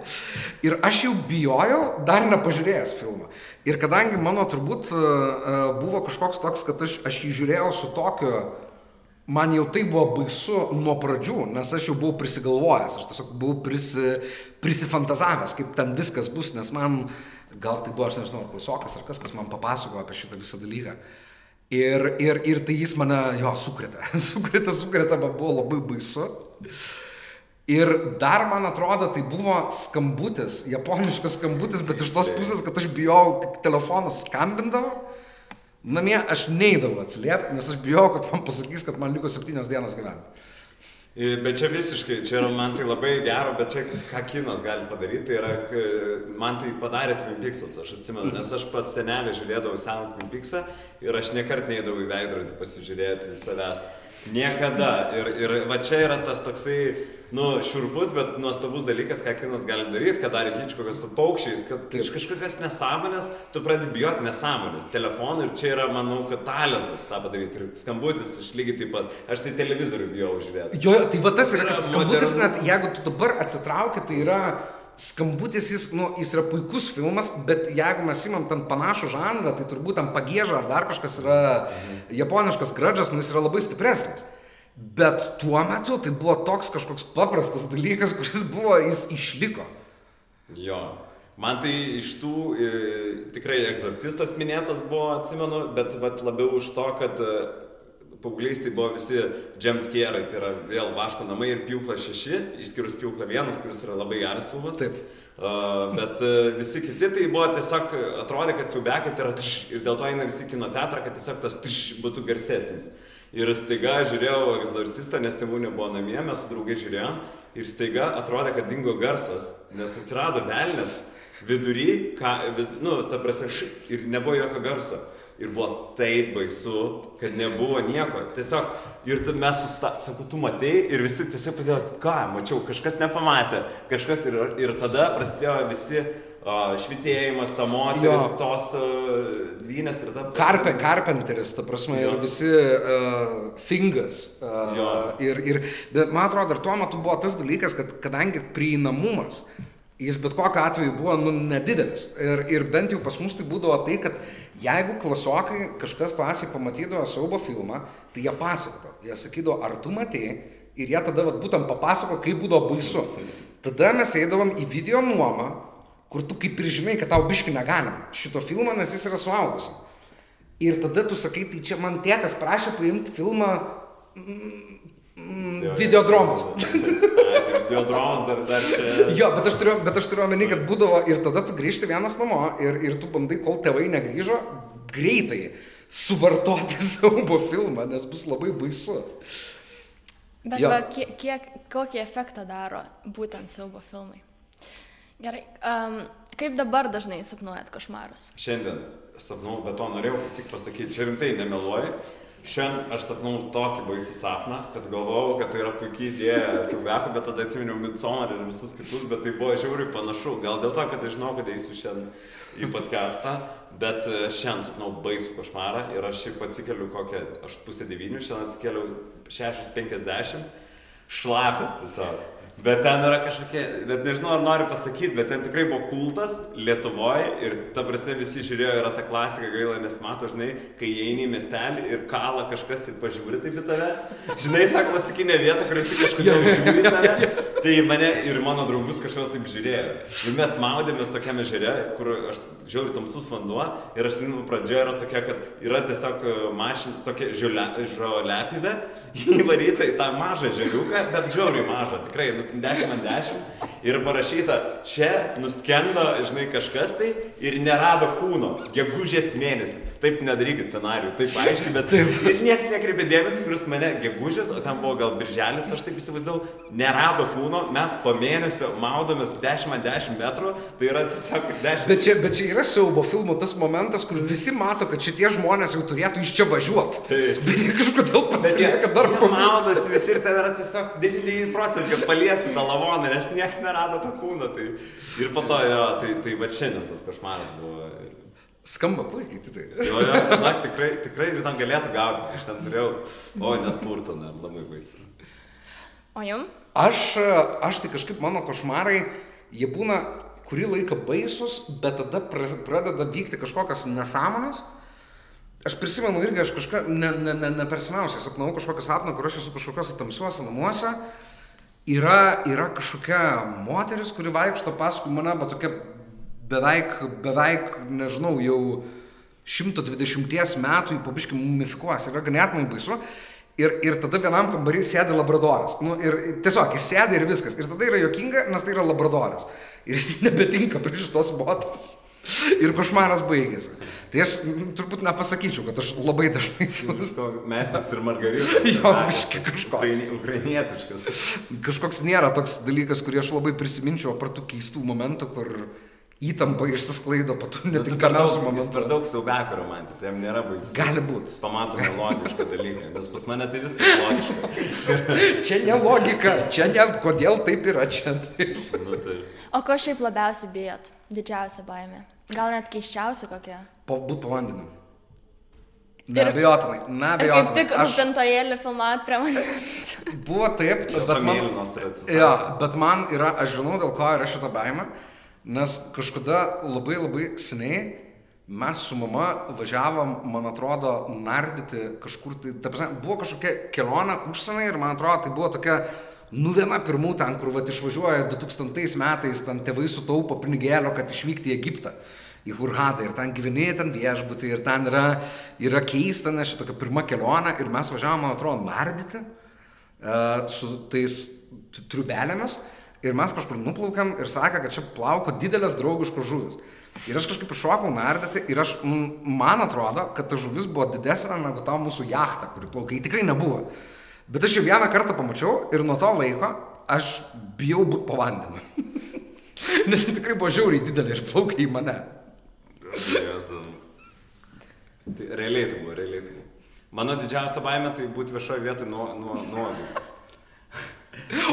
Ir aš jau bijojau, dar nepažiūrėjęs filmą. Ir kadangi mano turbūt e, e, buvo kažkoks toks, kad aš, aš jį žiūrėjau su tokiu, man jau tai buvo baisu nuo pradžių, nes aš jau buvau prisigalvojęs, aš tiesiog buvau prisi, prisifantazavęs, kaip ten viskas bus, nes man, gal tai buvo, aš nežinau, klasiokas ar kas, kas man papasakojo apie šitą visą dalyką. Ir, ir, ir tai jis mane, jo, sukrėtė, sukrėtė, sukrėtė, bet buvo labai baisu. Ir dar, man atrodo, tai buvo skambutis, japoniškas skambutis, bet iš tos pusės, kad aš bijau, kad telefonas skambindavo. Namie aš neįdavau atsiliepti, nes aš bijau, kad man pasakys, kad man liko septynios dienos gyventi. Bet čia visiškai, čia yra man tai labai gero, bet čia ką kinas gali padaryti, tai yra, man tai padarė Twin Peaksas, aš atsimenu, nes aš pas senelį žiūrėdavau seną Twin Peaksą ir aš niekart neįdavau į veidrodį pasižiūrėti savęs. Niekada. Ir, ir va čia yra tas toksai nu, šiurpus, bet nuostabus dalykas, ką kinas gali daryti, ką darė Hitchcockas su paukščiais, kad iš kažkokias nesąmonės tu pradedi bijoti nesąmonės. Telefonų ir čia yra, manau, kad talentas tą padaryti. Ir skambutis iš lygiai taip pat. Aš tai televizorių bijau žiūrėti. Jo, tai va tas yra, kad skambutis net, jeigu tu dabar atsitrauki, tai yra skambutis, jis, nu, jis yra puikus filmas, bet jeigu mes imam ten panašų žanrą, tai turbūt ten pagėža ar dar kažkas yra japoniškas gradžas, nu jis yra labai stipresnis. Bet tuo metu tai buvo toks kažkoks paprastas dalykas, kuris buvo, jis išliko. Jo. Man tai iš tų e, tikrai egzorcistas minėtas buvo, atsimenu, bet vat, labiau už to, kad e, paaugliais tai buvo visi jumpscare'ai, tai yra vėl vaško namai ir pjūkla šeši, išskyrus pjūkla vienas, kuris yra labai geras filmas. Taip. Uh, bet uh, visi kiti tai buvo tiesiog, atrodė, kad siaubekai tai yra tš, ir dėl to eina visi kino teatrą, kad tiesiog tas tš būtų garsesnis. Ir staiga žiūrėjau egzorcistą, nes tėvų nebuvo namie, mes su draugai žiūrėjom ir staiga atrodė, kad dingo garsas, nes atsirado velnės vidury, ką, vid, nu, ta prasme, š, ir nebuvo jokio garso. Ir buvo taip baisu, kad nebuvo nieko. Tiesiog, ir mes susta, sakau, tu matei, ir visi tiesiog pradėjo, ką, mačiau, kažkas nepamatė, kažkas, ir, ir tada prasidėjo visi švitėjimas, ta moteris, Jo. tos uh, dvynės ir ta... Karpe, Carpenteris, ta prasme, Jo. ir visi uh, Fingas. Uh, Jo. ir, ir, bet man atrodo, dar tuo metu buvo tas dalykas, kad kadangi prieinamumas, jis bet kokiu atveju buvo nu, nedidelis. Ir, ir bent jau pas mus tai būdavo tai, kad jeigu klasiokai kažkas klasiai pamatydavo siaubo filmą, tai jie pasakojo. Jie sakydavo, ar tu matėjai, ir jie tada vat, būtent papasako, kaip būdavo baisu. Tada mes eidavom į video nuomą, kur tu kaip ir žinai, kad tau biški negalima šito filmo, nes jis yra suaugusiam. Ir tada tu sakai, tai čia man tėtas prašė paimti filmą mm, videodromas. Videodromas dar, dar čia. Jo, bet aš turiu, bet aš turiu omeny, kad būdavo ir tada tu grįžti vienas namo ir, ir tu bandai, kol tėvai negrįžo, greitai suvartoti siaubo filmą, nes bus labai baisu. Bet va, kiek, kiek, kokį efektą daro būtent siaubo filmai? Gerai. Um, kaip dabar dažnai sapnuojat košmarus? Šiandien sapnau, bet to norėjau tik pasakyti, čia rimtai nemeluoju. Šiandien aš sapnau tokį baisų sapną, kad galvojau, kad tai yra puikiai idėja siaubekų, bet tada atsiminiau Midsommar ir visus kitus, bet tai buvo žiauriai panašu. Gal dėl to, kad aš žinau, kad eisiu šiandien į podcastą, bet e, šiandien sapnau baisų košmarą ir aš šiaip atsikeliu kokią, aš pusę devynių, šiandien atsikeliu 6.50, šlapias tiesiog. Bet ten yra kažkokie, bet nežinau ar noriu pasakyti, bet ten tikrai buvo kultas Lietuvoje ir ta prasme visi žiūrėjo, yra ta klasika gaila, nes mato, žinai, kai eini į miestelį ir kala kažkas ir pažiūri taip į tave. Žinai, ta klasikinė vieta, kur visi kažkodėl žiūri tave. Tai mane ir mano draugus kažkodėl taip žiūrėjo. Ir mes maudėmės tokiame žere, kur aš žiūriu tamsus vanduo ir aš žinau, pradžioje yra tokia, kad yra tiesiog mašina, tokia žiolepivė, įvaryta į tą mažą želiuką, bet žiauriai mažą, tikrai, nu, 10 ant 10. Ir parašyta, čia nuskendo, žinai, kažkas tai ir nerado kūno, gegužės mėnesis. Taip nedarykit scenarių, taip aiškiai, bet taip. ir niekas nekreipė dėmesį, kuris mane gegužės, o ten buvo gal birželis, aš taip įsivaizdavau, nerado kūno, mes po mėnesio maudomės 10 ant 10 metrų, tai yra tiesiog 10. Bet čia, bet čia yra siaubo filmo tas momentas, kur visi mato, kad šitie žmonės jau turėtų iš čia važiuoti. Taip. Bet jie kažkodėl pasilieka dar pabūti. maudosi visi ir ten yra tiesiog 99 procentų, kad paliesi tą lavoną, nes niekas nerado to kūno. Tai... Ir po to jo, tai, tai va šiandien tas košmaras buvo. Skamba puikiai, tai tai. Jo, jo, žinok, tikrai, tikrai ir tam galėtų gautis, aš ten turėjau, o net purtą, ne, labai baisu. O jum? Aš, aš tai kažkaip mano košmarai, jie būna kurį laiką baisus, bet tada pra- pradeda vykti kažkokios nesąmonės. Aš prisimenu irgi, aš kažką, ne, ne, ne, ne per seniausiai sapnavau kažkokią sapną, kur aš esu kažkokiuose tamsiuose namuose. Yra, yra kažkokia moteris, kuri vaikšto paskui mane, bet tokia beveik, beveik, nežinau, jau 120 metų į pabiškį mumifikuos. Yra ganėtinai baisu. Ir, ir tada vienam kambarį sėdi labradoras. Nu, ir tiesiog jis sėdi ir viskas. Ir tada yra jokinga, nes tai yra labradoras. Ir jis nebetinka prie šitos moters. Ir košmaras baigėsi. Tai aš mm, turbūt nepasakyčiau, kad aš labai dažnai Mestis ir Margarita. Jo, biškį kažkoks. Ukraini- Ukrainietiškas. kažkoks nėra toks dalykas, kurį aš labai prisiminčiau, apart tų keistų momentų, kur įtampa išsisklaido po to Nu, tu per netinkamiausių daug- Jis per momentų. daug siaubeko romantis, jam nėra baisu. Gali būt. Jis pamato nelogišką dalyką, nes pas mane tai viskas logiška. Čia ne logika, čia ne kodėl taip yra čia. Taip. Nu, tai. O ko šiaip labiausiai bijot? Didžiausia baimė. Gal net keiščiausia kokia. Po, būt po vandeniu. Neabejotinai, Ir kaip neabejotinai. tik Aš rūpintojėlį filmuot prie manęs. buvo taip, bet man, ja, bet man yra, aš žinau, dėl ko yra šita baime, nes kažkada labai labai seniai mes su mama važiavom, man atrodo, nardyti kažkur, tai, ta prasme, buvo kažkokia kelionė užsienį ir man atrodo, tai buvo tokia, nu viena pirmų ten, kur vat išvažiuoja 2000 metais, ten tėvai sutaupo pinigėlio, kad išvykti į Egiptą. Į Hurhadą ir ten gyveni, ten viešbutį ir ten yra, yra keista, nes šitokia pirma kelionė ir mes važiavom, man atrodo, nardyti e, su tais triubelėmis ir mes kažkur nuplaukėm ir sakė, kad čia plauko didelės draugiškos žuvis. Ir aš kažkaip iššokau nardyti ir aš, man atrodo, kad ta žuvis buvo didesnė negu ta mūsų jachta, kuri plaukia. Ji tikrai nebuvo. Bet aš jau vieną kartą pamačiau ir nuo to laiko aš bijau būti po vandeniu. Nes ji tikrai buvo žiauriai didelė ir plaukia į mane. Tai realiai tai buvo, realiai tai buvo. Mano didžiausia baimė tai būti viešoje vietoje nuo, nuo, nuogai.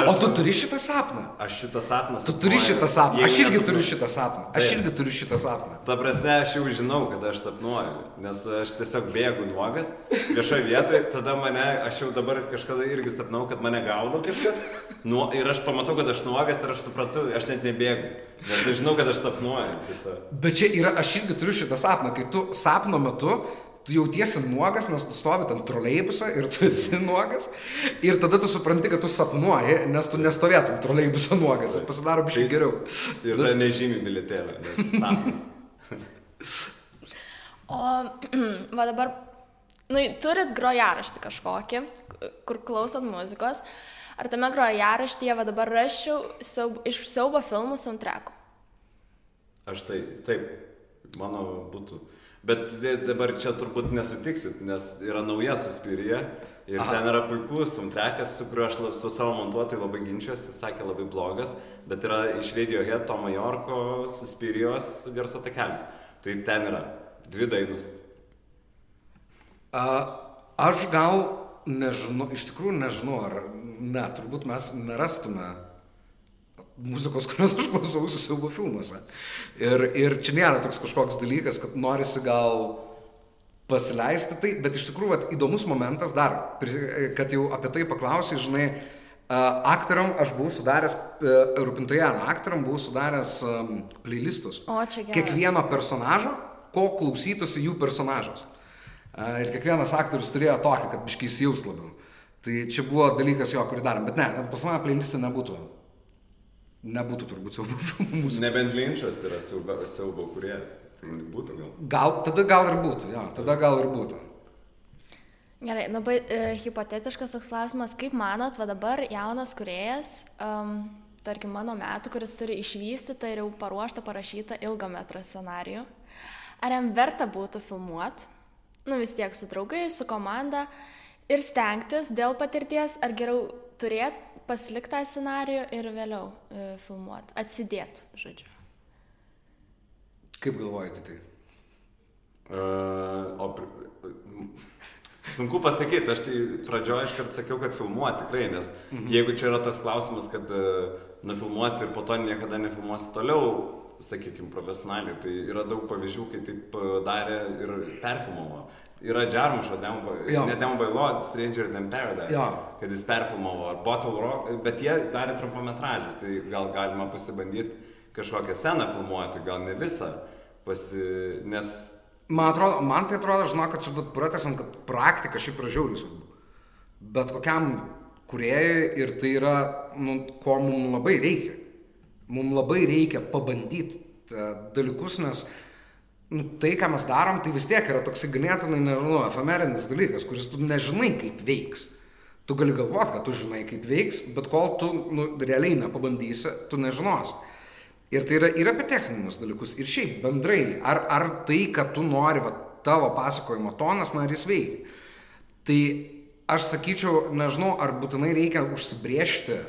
O tu turi šitą sapną? Aš šitą sapną. Tu turi šitą sapną. Aš irgi turiu šitą sapną. Aš irgi turiu šitą sapną. Ta prasme, aš jau žinau, kad aš sapnuoju, nes aš tiesiog bėgu nuogas viešoje vietoje, tada mane, aš jau dabar kažkada irgi sapnau, kad mane gaudo kažkas, nu, ir aš pamatau, kad aš nuogas ir aš suprantu, aš net nebėgu, nes aš žinau, kad aš sapnuoju. Tiesiog. Bet čia yra, aš irgi turiu šitą sapną, kai tu sapno metu, tu jautiesi nuogas, nes tu stovi tam troleibusą ir tu esi nuogas. Ir tada tu supranti, kad tu sapnuoji, nes tu nestovėtum troleibusą nuogas. Ir pasidaro biškai geriau. Ir tai nežymi sapnas. O va dabar, nu, turit grojaraštį kažkokį, kur klausot muzikos. Ar tame grojaraštyje va dabar rašiau siaub, iš siaubo filmų soundtrackų? Aš tai, taip, mano būtų. Bet d- dabar čia turbūt nesutiksit, nes yra nauja suspirija ir Aha. Ten yra puikus soundtrackas, su kuriuo aš su savo montuotojai labai ginčiuosi, sakė labai blogas, bet yra iš Radiohead Tomo Jorko suspirijos garso takelis. Tai ten yra dvi dainos. A, aš gal nežinau, iš tikrųjų nežinau, ar ne, turbūt mes nerastume muzikos, kurios aš klausausi siaubo filmuose. Ir, ir čia nėra toks kažkoks dalykas, kad norisi gal pasileisti tai, bet iš tikrųjų vat, įdomus momentas dar, kad jau apie tai paklausai, žinai, aktoriam aš buvau sudaręs, e, rūpintoje aktoriam buvau sudaręs playlistus. O, čia geras. Kiekvieno personažo, ko klausytųsi jų personažas. Ir kiekvienas aktorius turėjo tokį, kad biškai įsijaust labiau. Tai čia buvo dalykas jo, kurį darėm, bet ne, pas mane playlistė nebūtų. Nebūtų turbūt siaubo filmų muzikos. Nebent Linčas yra siaubo, siaubo kuriejas. Tai būtų gal. Gal, tada gal ir būtų, jo, tada gal ir būtų. Gerai, labai e, hipotetiškas toks klausimas. Kaip manot, va dabar jaunas kuriejas, um, tarkim mano metų, kuris turi išvystytą ir jau paruoštą, parašytą ilgą metrą scenarijų, ar jam verta būtų filmuoti, nu vis tiek su draugais, su komanda ir stengtis dėl patirties, ar geriau turėti, pasilikti tą scenarijų ir vėliau e, filmuoti, atsidėti, žodžiu. Kaip galvojate tai? Uh, o. Sunku pasakyti, aš tai pradžioje iškart sakiau, kad filmuoti tikrai, nes mhm. jeigu čia yra toks klausimas, kad uh, nufilmuosi ir po to niekada nefilmuosi toliau, sakykime, profesionaliai, tai yra daug pavyzdžių, kai taip uh, darė ir perfilmavo. Yra Džarmušo, Jo. ne Down by Law, Stranger Than Paradise, Jo. kad jis perfilmavo, ar Bottle Rock, bet jie darė trumpametražius, tai gal galima pasibandyti kažkokią sceną filmuoti, gal ne visą, pasi... nes Man atrodo, man tai atrodo, žinok, kad čia būt pratęsam, kad praktika šiaip yra žiauriai svarbu. Bet kokiam kuriejui ir tai yra, nu, ko mums labai reikia. Mums labai reikia pabandyti e, dalykus, nes nu, tai, ką mes darom, tai vis tiek yra toks ganėtinai, nežinau, efemerinis dalykas, kuris tu nežinai, kaip veiks. Tu gali galvoti, kad tu žinai, kaip veiks, bet kol tu nu, realiai nepabandysi, tu nežinosi. Ir tai yra ir apie techninius dalykus, ir šiaip bendrai, ar, ar tai, kad tu nori, va, tavo pasakojimo tonas, na, ar jis veikia. Tai aš sakyčiau, nežinau, ar būtinai reikia užsibriežti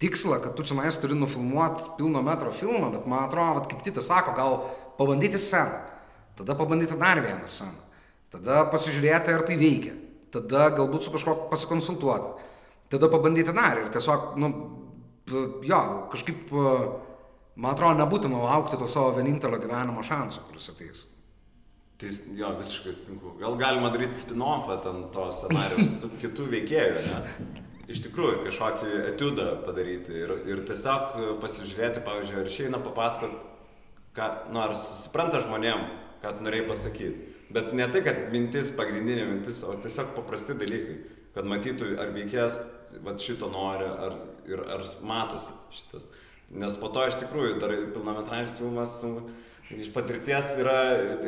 tikslą, kad tu čia nais turi nufilmuoti pilno metro filmą, bet man atrodo, vat, kaip Titas sako, gal pabandyti sceną, tada pabandyti dar vieną sceną, tada pasižiūrėti, ar tai veikia, tada galbūt su kažkuo pasikonsultuoti, tada pabandyti dar ir tiesiog, nu, jo, kažkaip, man atrodo, nebūtina laukti to savo vienintelio gyvenimo šanso, kuris ateis. Tai jo, visiškai sutinku. Gal galima daryti spin-offą ten to scenarijos su kitų veikėjų, ne? iš tikrųjų kažkokį etiudą padaryti ir, ir tiesiog pasižiūrėti, pavyzdžiui, ar išeina papasakot, ką, nu, ar supranta žmonėm, ką tu norėjai pasakyti. Bet ne tai, kad mintis, pagrindinė mintis, o tiesiog paprasti dalykai, kad matytų, ar veikėjas va, šito nori, ar, ir, ar matosi šitas. Nes po to iš tikrųjų dar pilnametražis filmas iš patirties yra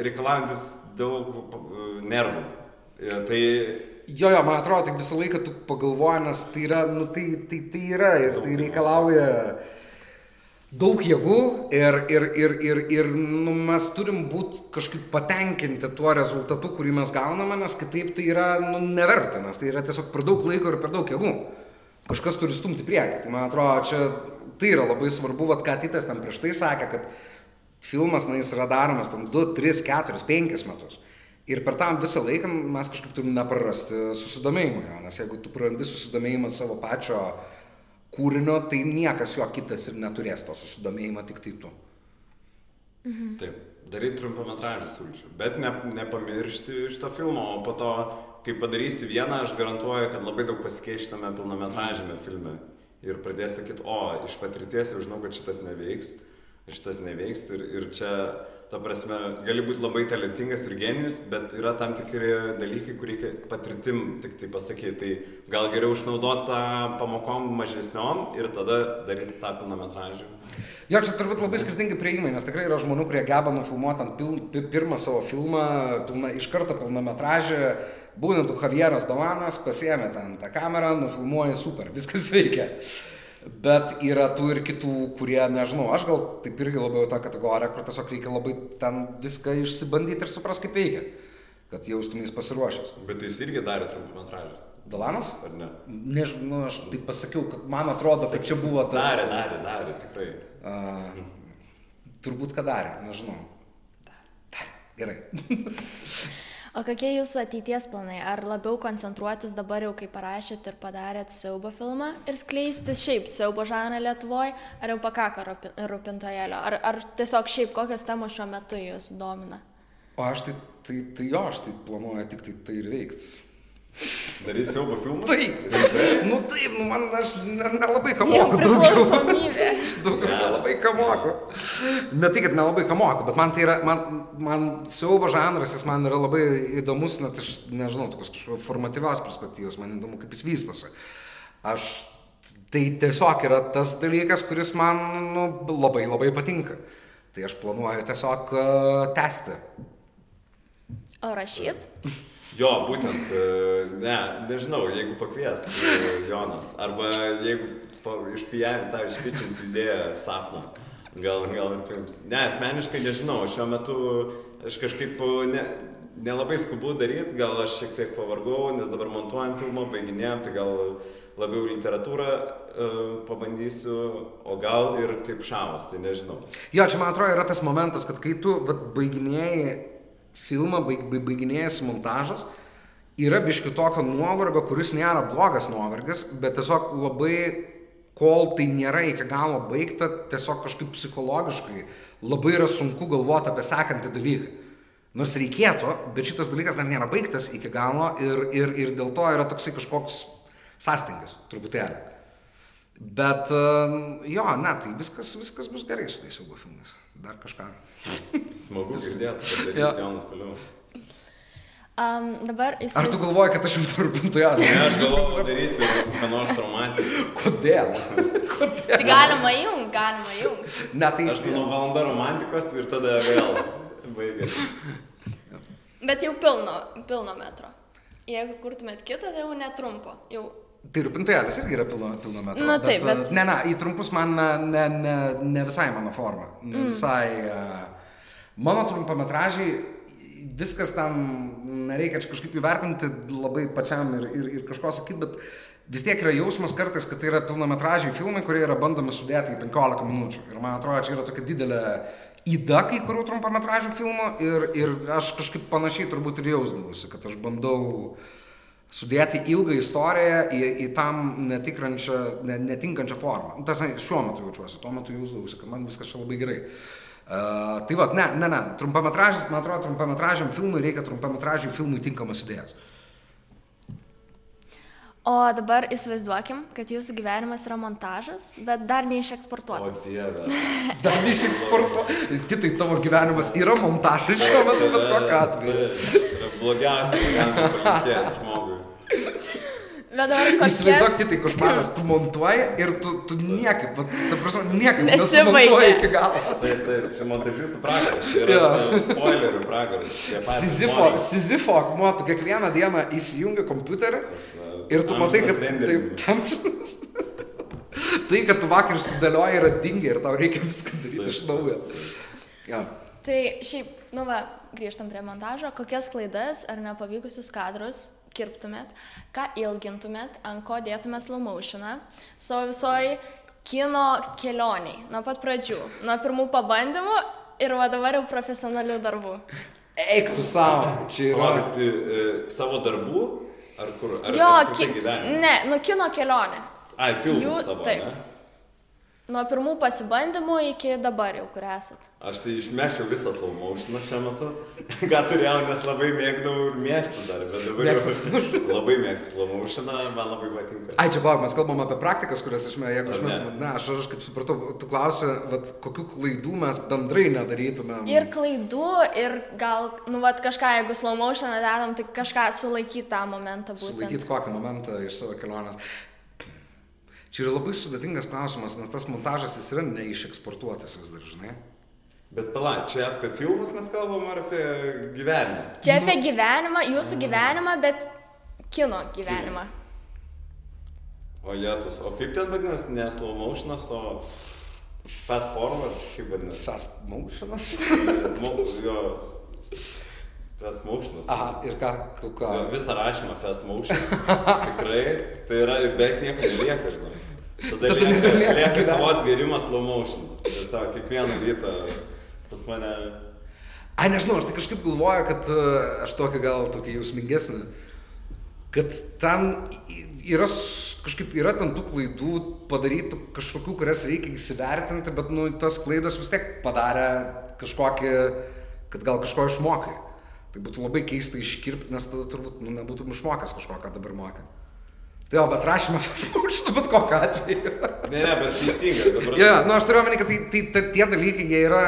reikalaujantis daug nervų. Tai Jo, jo, man atrodo, tik visą laiką tu pagalvoji, nes tai yra, nu, tai, tai, tai yra ir tai reikalauja daug jėgų ir, ir, ir, ir, ir nu, mes turim būti kažkaip patenkinti tuo rezultatu, kurį mes gauname, nes kitaip tai yra nu, neverta, nes tai yra tiesiog per daug laiko ir per daug jėgų. Kažkas turi stumti priekį. Tai man atrodo, čia tai yra labai svarbu, vad ką Titas ten prieš tai sakė, kad filmas, na, jis yra daromas tam 2, 3, 4, 5 metus. Ir per tą visą laiką mes kažkaip turim neprarasti susidomėjimo jo, nes jeigu tu prarandi susidomėjimą savo pačio kūrinio, tai niekas jo kitas ir neturės to susidomėjimo, tik tai tu. Mhm. Taip, daryti trumpametražį siūlyčiau, bet ne, nepamiršti iš to filmo, o po to, kai padarysi vieną, aš garantuoju, kad labai daug pasikeis šitame pilnametražėme filme. Ir pradės sakyti, o, iš patirties jau žinau, kad šitas neveiks, šitas neveiks ir, ir čia ta prasme, gali būti labai talentingas ir genijus, bet yra tam tikri dalykai, kur reikia patirtim tik tai pasakyti. Tai gal geriau išnaudoti tą pamokom mažesniom ir tada daryti tą pilnametražį. Jo, čia turbūt labai skirtingi prieimai, nes tikrai yra žmonių, kurie geba nufilmuoti ant pil, pirmą savo filmą, pilna, iš karto pilnametražį. Būtent Javieras Dovanas pasiemė ten tą kamerą, nufilmuoja super, viskas veikia. Bet yra tų ir kitų, kurie, nežinau, aš gal taip irgi labiau tą kategoriją, kur tiesiog reikia labai ten viską išsibandyti ir supras, kaip veikia, kad jaustumės pasiruošęs. Bet jis irgi darė trumpametražį. Dalanas? Ar ne? Nežinau, nu, aš taip pasakiau, kad man atrodo, kad čia buvo tas... Darė, darė, darė, tikrai. Uh, turbūt, kad darė, nežinau. Darė. Gerai. O kokie jūsų ateities planai? Ar labiau koncentruotis dabar jau, kai parašėt ir padarėt siaubo filmą ir skleisti šiaip siaubo žanrą Lietuvoje, ar jau pakako rūpintojėlio? Ar, ar tiesiog šiaip kokios temos šiuo metu jūs domina? O aš tai, tai, tai jo, aš tai planuoju tik tai, tai ir veikti. Daryti siaubo filmą? Taip. Nu taip, nu man aš nelabai ką moku daugiau. daugiau nelabai ką moku. Ne tai, kad nelabai ką moku, bet man tai yra, man, man siaubo žanras, jis man yra labai įdomus, net iš, nežinau, tokios kažkokios formatyvios perspektyvos, man įdomu, kaip jis vystosi. Aš, tai tiesiog yra tas dalykas, kuris man nu, labai labai patinka. Tai aš planuoju tiesiog uh, tęsti. O rašyt? Jo, būtent, e, ne, nežinau, jeigu pakvies e, Jonas, arba jeigu iš PR tą išpičinsiu idėją sapną, gal, gal ir paims. Ne, asmeniškai nežinau, šiuo metu aš kažkaip ne, nelabai skubu daryti, gal aš šiek tiek pavargau, nes dabar montuojam filmą, baiginėjom, tai gal labiau literatūrą uh, pabandysiu, o gal ir kaip šamas, tai nežinau. Jo, čia man atrodo yra tas momentas, kad kai tu vat, baiginėjai filmą baig, baiginėjasi montažas, yra biški tokio nuovargio, kuris nėra blogas nuovargis, bet tiesiog labai, kol tai nėra iki galo baigta, tiesiog kažkaip psichologiškai labai yra sunku galvoti apie sekantį dalyką. Nors reikėtų, bet šitas dalykas dar nėra baigtas iki galo ir, ir, ir dėl to yra toksai kažkoks sąstingis, truputėlį. Bet jo, ne, tai viskas, viskas bus gerai su tais siaubo filmais. Dar kažką. Smagu girdėti, kad darys Jonas toliau. Um, dabar jis... Ar tu galvoji, kad aš jums rūpintoju? Ne, aš galvoju, darysiu ką nors romantiką. Kodėl? Kodėl? Tai galima jung, galima jung. Ne, tai... Aš manau, valanda romantikos ir tada vėl baigėsi. Bet jau pilno, pilno metro. Jeigu kurtumėt kitą, tai jau netrumpo. Jau Tai rūpintojėlis irgi yra pilno, pilno metro. Na taip, bet... bet... Ne, ne, į trumpus man ne, ne, ne visai mano forma. Ne mm. visai. Uh, mano trumpametražiai viskas ten, nereikia kažkaip įvertinti labai pačiam ir, ir, ir kažko sakyti, bet vis tiek yra jausmas kartais, kad tai yra pilnametražiai filmai, kurie yra bandomi sudėti į 15 minučių. Ir man atrodo, čia yra tokia didelė įda kai kurių trumpametražių filmų ir, ir aš kažkaip panašiai turbūt ir jausdavausi, kad aš bandau sudėti ilgą istoriją į, į tam netikrančią, ne, netinkančią formą. Nu, tas šiuo metu jaučiuosi, tuo metu jausdavausi, kad man viskas čia labai gerai. Uh, tai va, ne, ne, ne, trumpametražis, man atrodo, trumpametražiam filmui reikia trumpametražiai filmui tinkamas idėjas. O dabar įsivaizduokim, kad jūsų gyvenimas yra montažas, bet dar neišeksportuotas. O dieve. Dar neišeksportuotas. Kitai tavo gyvenimas yra montažas šiuo metu, bet kokiu atveju. Blogiausia, ką galima palinkėti žmogui. Bet dabar kokias... Įsivaizduok, kitai košmaras, tu montuoji ir tu, tu niekaip, ta prasme, niekaip nesumontuoji iki galo. Taip, taip, čia montažistų pragaras, čia yra Jo. spoilerių pragaras. Sizifo. Sizifo akmuo, tu kiekvieną dieną įsijungi kompiuterį ir tu matai, kad taip, tamžinas. tai, kad tu vakar sudėlioji, yra dingi ir tau reikia viską daryti iš naujo. Ja. Tai šiaip, nu va, grįžtam prie montažo, kokias klaidas ar nepavykusius kadrus kirptumėt, ką ilgintumėt, ant ko dėtumėt slow motioną savo visoj kino kelioniai, nuo pat pradžių, nuo pirmų pabandymų ir va dabar jau profesionalių darbų. Eik tu savo, čia yra. Rodyti e, savo darbų, ar kur, ar Jo, ki... ne, nu kino kelionė. Ai, filmų Jų- savo, taip. ne? Nuo pirmų pasibandymų iki dabar jau, kur esat. Aš tai išmešiau visą slow motioną šiuo metu. Ką turėjau, nes labai mėgdavau ir mėgstu dar, bet dabar jau labai mėgstu slow motioną, man labai patinka. Ai, čia palauk, mes kalbam apie praktikas, kurias aš, jeigu aš mes, ne, aš, aš kaip supratau, tu klausi, vat, kokių klaidų mes bendrai nedarytumėm. Ir klaidų, ir gal, nu, va, kažką, jeigu slow motion dedam, tai kažką sulaikyti tą momentą būtent. Sulaikyti kokį momentą iš savo kelionės. Čia yra labai sudėtingas klausimas, nes tas montažas jis yra neišeksportuotas vis dar, žinai. Bet palauk, čia apie filmus mes kalbam ar apie gyvenimą? Čia apie gyvenimą, jūsų gyvenimą, bet kino gyvenimą. O jėtus, o kaip ten vadinasi, ne slow motionas, o fast forward, kaip vadinasi? Fast motionas. Mo, jo, fast motionas. Aha, ir ką, ką, Visą rašymą fast motion. Tikrai, tai yra ir beveik nieko nelieka, žinai. Tada Tada lieka, lieka gyvenimo. kavos gerimas slow motion. Tiesiog kiekvieną rytą pas mane... Ai, nežinau, aš tai kažkaip galvoju, kad e, aš tokį gal tokį jausmingesnį, kad ten yra kažkaip yra ten tų klaidų padarytų kažkokių, kurias reikia įsivertinti, bet nu, tas klaidas vis tiek padarė kažkokį, kad gal kažko išmokai. Tai būtų labai keista iškirpti, nes tada turbūt nu, nebūtum išmokęs kažko, ką dabar mokai. Tai jo, bet rašymą pasmauštų bet kokiu atveju. Ne, ne, bet teisingas. Dabar... Ja, nu aš turiu omeny, kad tai, tai, tai tie dalykai, jie yra,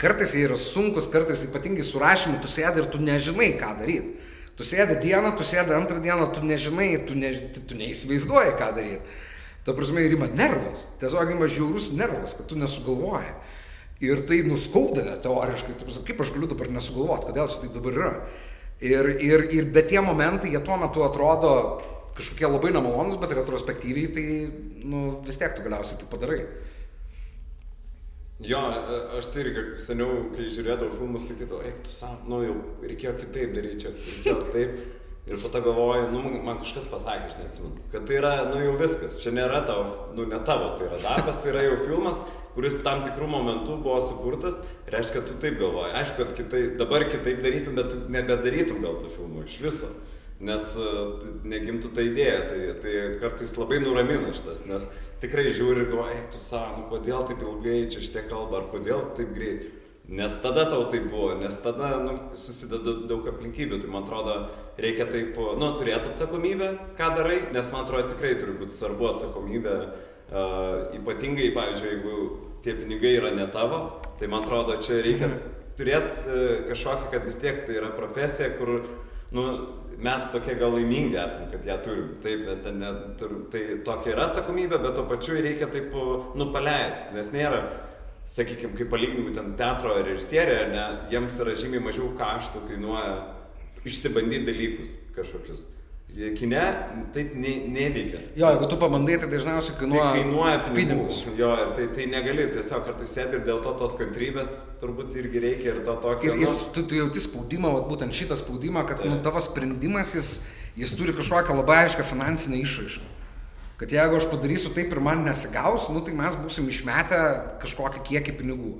kartais jie yra sunkus, kartais ypatingai su rašymu, tu sėdi ir tu nežinai, ką daryti. Tu sėdi dieną, tu sėdi antrą dieną, tu nežinai, tu, ne, tu neįsivaizduoji, ką daryti. Ta prasme, ir ima nervas. Tiesiog ima žiaurus nervas, kad tu nesugalvoji. Ir tai nuskaudina teoriškai. Ta prasme, kaip aš galiu dabar nesugalvoti, kodėl čia taip dabar yra. Ir, ir, ir bet tie momentai, jie tuo metu atrodo kažkokie labai nemalonus, bet retrospektyviai tai nu, vis tiek tu galiausiai tai padarai. Jo, aš tai irgi seniau, kai žiūrėdavau filmus, sakydavau, eik tu sam, nu jau reikėjo kitaip daryti, čia reikėjo taip. Ir po to galvoju, nu man kažkas pasakė, aš neatsimenu, kad tai yra, nu jau viskas, čia nėra tavo, nu ne tavo, tai yra darbas, tai yra jau filmas, kuris tam tikrų momentų buvo sukurtas, reiškia, tu taip galvoji. Aišku, kad kitaip, dabar kitaip darytum, bet tu nebedarytum gal to filmo iš viso. Nes uh, negimtų ta idėja, tai, tai kartais labai nuramina šitas, nes tikrai žiūri ir galvoja, eik tu savo, nu kodėl taip ilgai čia šitie kalba, ar kodėl taip greit. Nes tada tau tai buvo, nes tada nu, susideda daug aplinkybių, tai man atrodo reikia taip, nu, turėti atsakomybę, ką darai, nes man atrodo tikrai turi būti svarbu atsakomybė, uh, ypatingai, pavyzdžiui, jeigu tie pinigai yra ne tavo, tai man atrodo čia reikia turėti uh, kažkokį, kad vis tiek tai yra profesija, kur, nu, mes tokie gal laimingi esame, kad ją turim. Taip, nes ten net, tur, tai tokia yra atsakomybė, bet to pačiu reikia taip, nu, paleisti, nes nėra, sakykime, kaip palyginimui ten teatro režisierė, ne, jiems yra žymiai mažiau kaštų kainuoja išsibandyti dalykus kažkokius. kine taip ne, neveikia. Jo, jeigu tu pabandai, tai dažniausiai Tai kainuoja, kainuoja pinigus. pinigus. Jo, ir tai, tai negali, tiesiog kartais sėdi ir dėl to tos kantrybės turbūt irgi reikia ir to tokio. Ir, ir nu, tu, tu jauti spaudimą, vat, būtent šitą spaudimą, kad nu, tavo sprendimas jis, jis turi kažkokią labai aiškę finansinę išraišką. Kad jeigu aš padarysiu taip ir man nesigaus, nu, tai mes būsim išmetę kažkokį kiekį pinigų.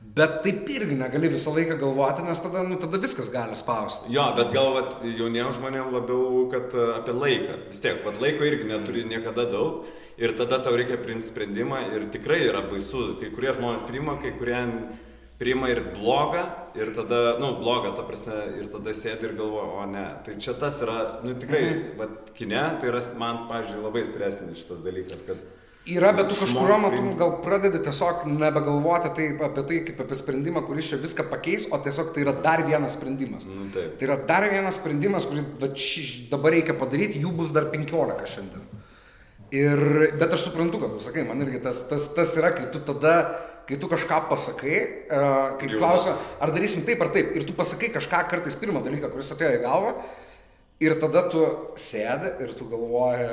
Bet taip irgi negali visą laiką galvoti, nes tada, nu, tada viskas gali spausti. Jo, bet gal vat, jauniems žmonėms labiau, kad e, apie laiką. Vis tiek, vat, laiko irgi neturi niekada daug. Ir tada tau reikia priimti sprendimą ir tikrai yra baisu. Kai kurie žmonės priima, kai kurie priima ir blogą. Ir tada, nu, blogą, ta prasme, ir tada sėdi ir galvoja, o ne. Tai čia tas yra, nu, tikrai, mhm. vat, kine, tai yra man, pavyzdžiui, labai stresinis šitas dalykas, kad... Yra, bet tu kažkurio Žmogui- metu gal pradedi tiesiog nebegalvoti taip apie tai kaip apie sprendimą, kuris čia viską pakeis, o tiesiog tai yra dar vienas sprendimas. Nu, taip. Tai yra dar vienas sprendimas, kurį va, ši, dabar reikia padaryti, jų bus dar 15 šiandien. Ir, bet aš suprantu, kad tu sakai, man irgi tas, tas, tas yra, kai tu tada, kai tu kažką pasakai, uh, kai Jau. klausia, ar darysim taip ar taip, ir tu pasakai kažką kartais pirmą dalyką, kuris atėjo į galvą, ir tada tu sėdi ir tu galvoji,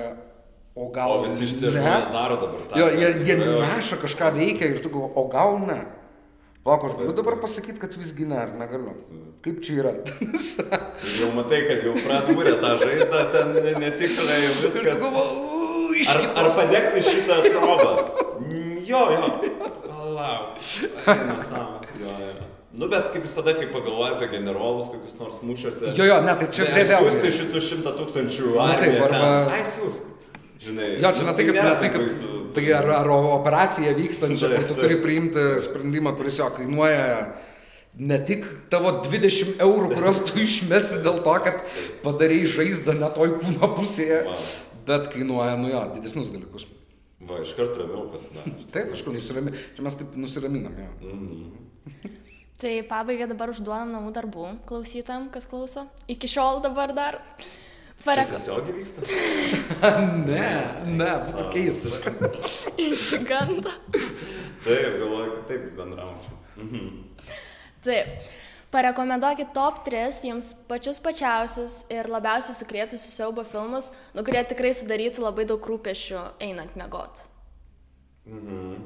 o gal... O visi šitie žmonės daro dabar tą. Jo, jie, jie neša kažką veikia ir tu galvoji, o gal ne. Palauk, aš galiu dabar pasakyti, kad visgi ne, ar negaliu. Kaip čia yra? Jau matai, kad jau pradūrė tą žaizdą, ten ne- netikrai jau ir tu viskas. galvoji, Ar, ar padegti šitą trobą? Jo, jo. Palauk. Jo, jo. Nu, bet kaip visada, kai pagalvoji apie generolus, kokius nors mūšiuose. Jo, jo, ne, tai čia vėl- siūsti šitų šimtą tūkstančių Na, taip, arba-. Ai, siūsk. Žinai. Jo, čia ne tai, kad, nėra ne tai, kad baisu. tai ar, ar operacija vykstančia, kur tu Taip, turi priimti sprendimą, kuris jo kainuoja ne tik tavo 20 eurų, kuriuos tu išmesi dėl to, kad padarai žaizdą ne toj kūno pusėje, Wow. bet kainuoja, nu jo, didesnius dalykus. Va, iš karto ramiau pasidarė. Taip, aišku, nusiraminam. Čia mes taip nusiraminam, jo. Mhm. Tai pabaigai dabar užduodam namų darbų klausytam, kas klauso. Iki šiol dabar dar. Parek... tiesiog vyksta. Ne, ne, būtų keista. Išsiganda. Taip, galvoju, kad taip bendraučiau. Mhm. Taip. Parekomenduokit top 3 jums pačius pačiausius ir labiausiai sukrėtusius siaubo filmus, nu kurie tikrai sudarytų labai daug rūpešių einant miegot. Mhm.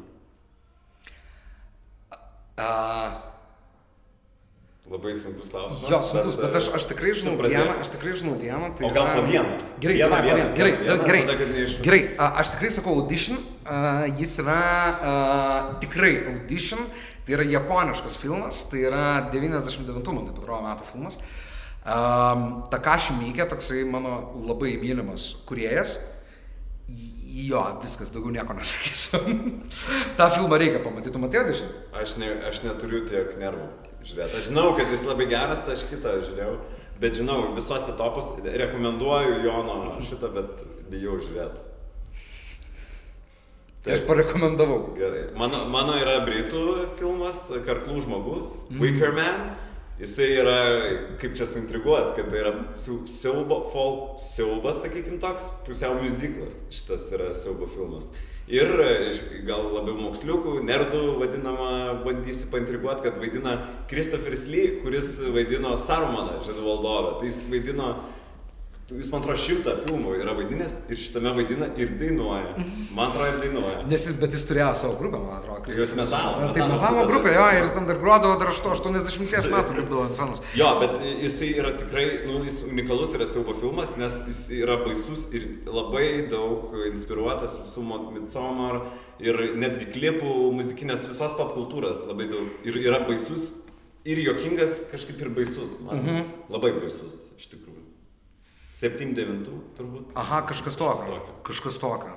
Uh, Labai sunkus klausimas. jo, sunkus, bet aš, e, aš tikrai žinau vieną, aš tikrai žinau vieną. Tai O gal yra- po vieną? Gerai, Vieną, vieną, vieną. gerai, vieną, gerai, tada, gerai. a, Aš tikrai sakau audition, a, jis yra a, tikrai audition, tai yra japoniškas filmas, tai yra 99, man taip atrodo, metų filmas. Um, Takashi Miike, toksai mano labai mylimas kuriejas. Jo, viskas, daugiau nieko nesakysiu. tą filmą reikia pamatyti, tu matėjai audition? Aš, ne, aš neturiu tiek nervų žiūrėti. Aš žinau, kad jis labai geras, aš kitą žiūrėjau. Bet žinau, visuose topus rekomenduoju Jono šitą, bet bijau žiūrėti. Tai aš parekomendavau. Gerai. Mano, mano yra britų filmas Karklų žmogus, Mhm. mm. Wicker Man. Jisai yra, kaip čia suintriguot, kad tai yra siau- siaubo, folk siaubas, sakykim, toks, pusiau muziklas. Šitas yra siaubo filmas. Ir gal labiau moksliukų, nerdų vadinama, bandysiu paintriguot, kad vaidina Christopheris Lee, kuris vaidino Sarumaną, žiedų valdovą. Tai jis vaidino, jis man atrodo šimtą filmų yra vaidinęs ir šitame vaidina ir dainuoja. Man atrodo ir dainuoja. Nes jis, bet jis turėjo savo grupę, man atrodo. Jos metalo, Tai metalo metalo grupė, grupė, taip. jo, ir jis ten dar grodavo dar 80 metų lipdavo ant scenos. Jo, bet jisai yra tikrai, nu, jis unikalus yra siaubo filmas, nes jis yra baisus ir labai daug inspiruotas visų Midsommar ir netgi klipų, muzikinės, visos pop kultūros labai daug. Ir yra baisus ir jokingas, kažkaip ir baisus. Man mhm. labai baisus, iš tikrųjų. 7-9 turbūt. Aha, kažkas tokio. tokio. Kažkas tokio.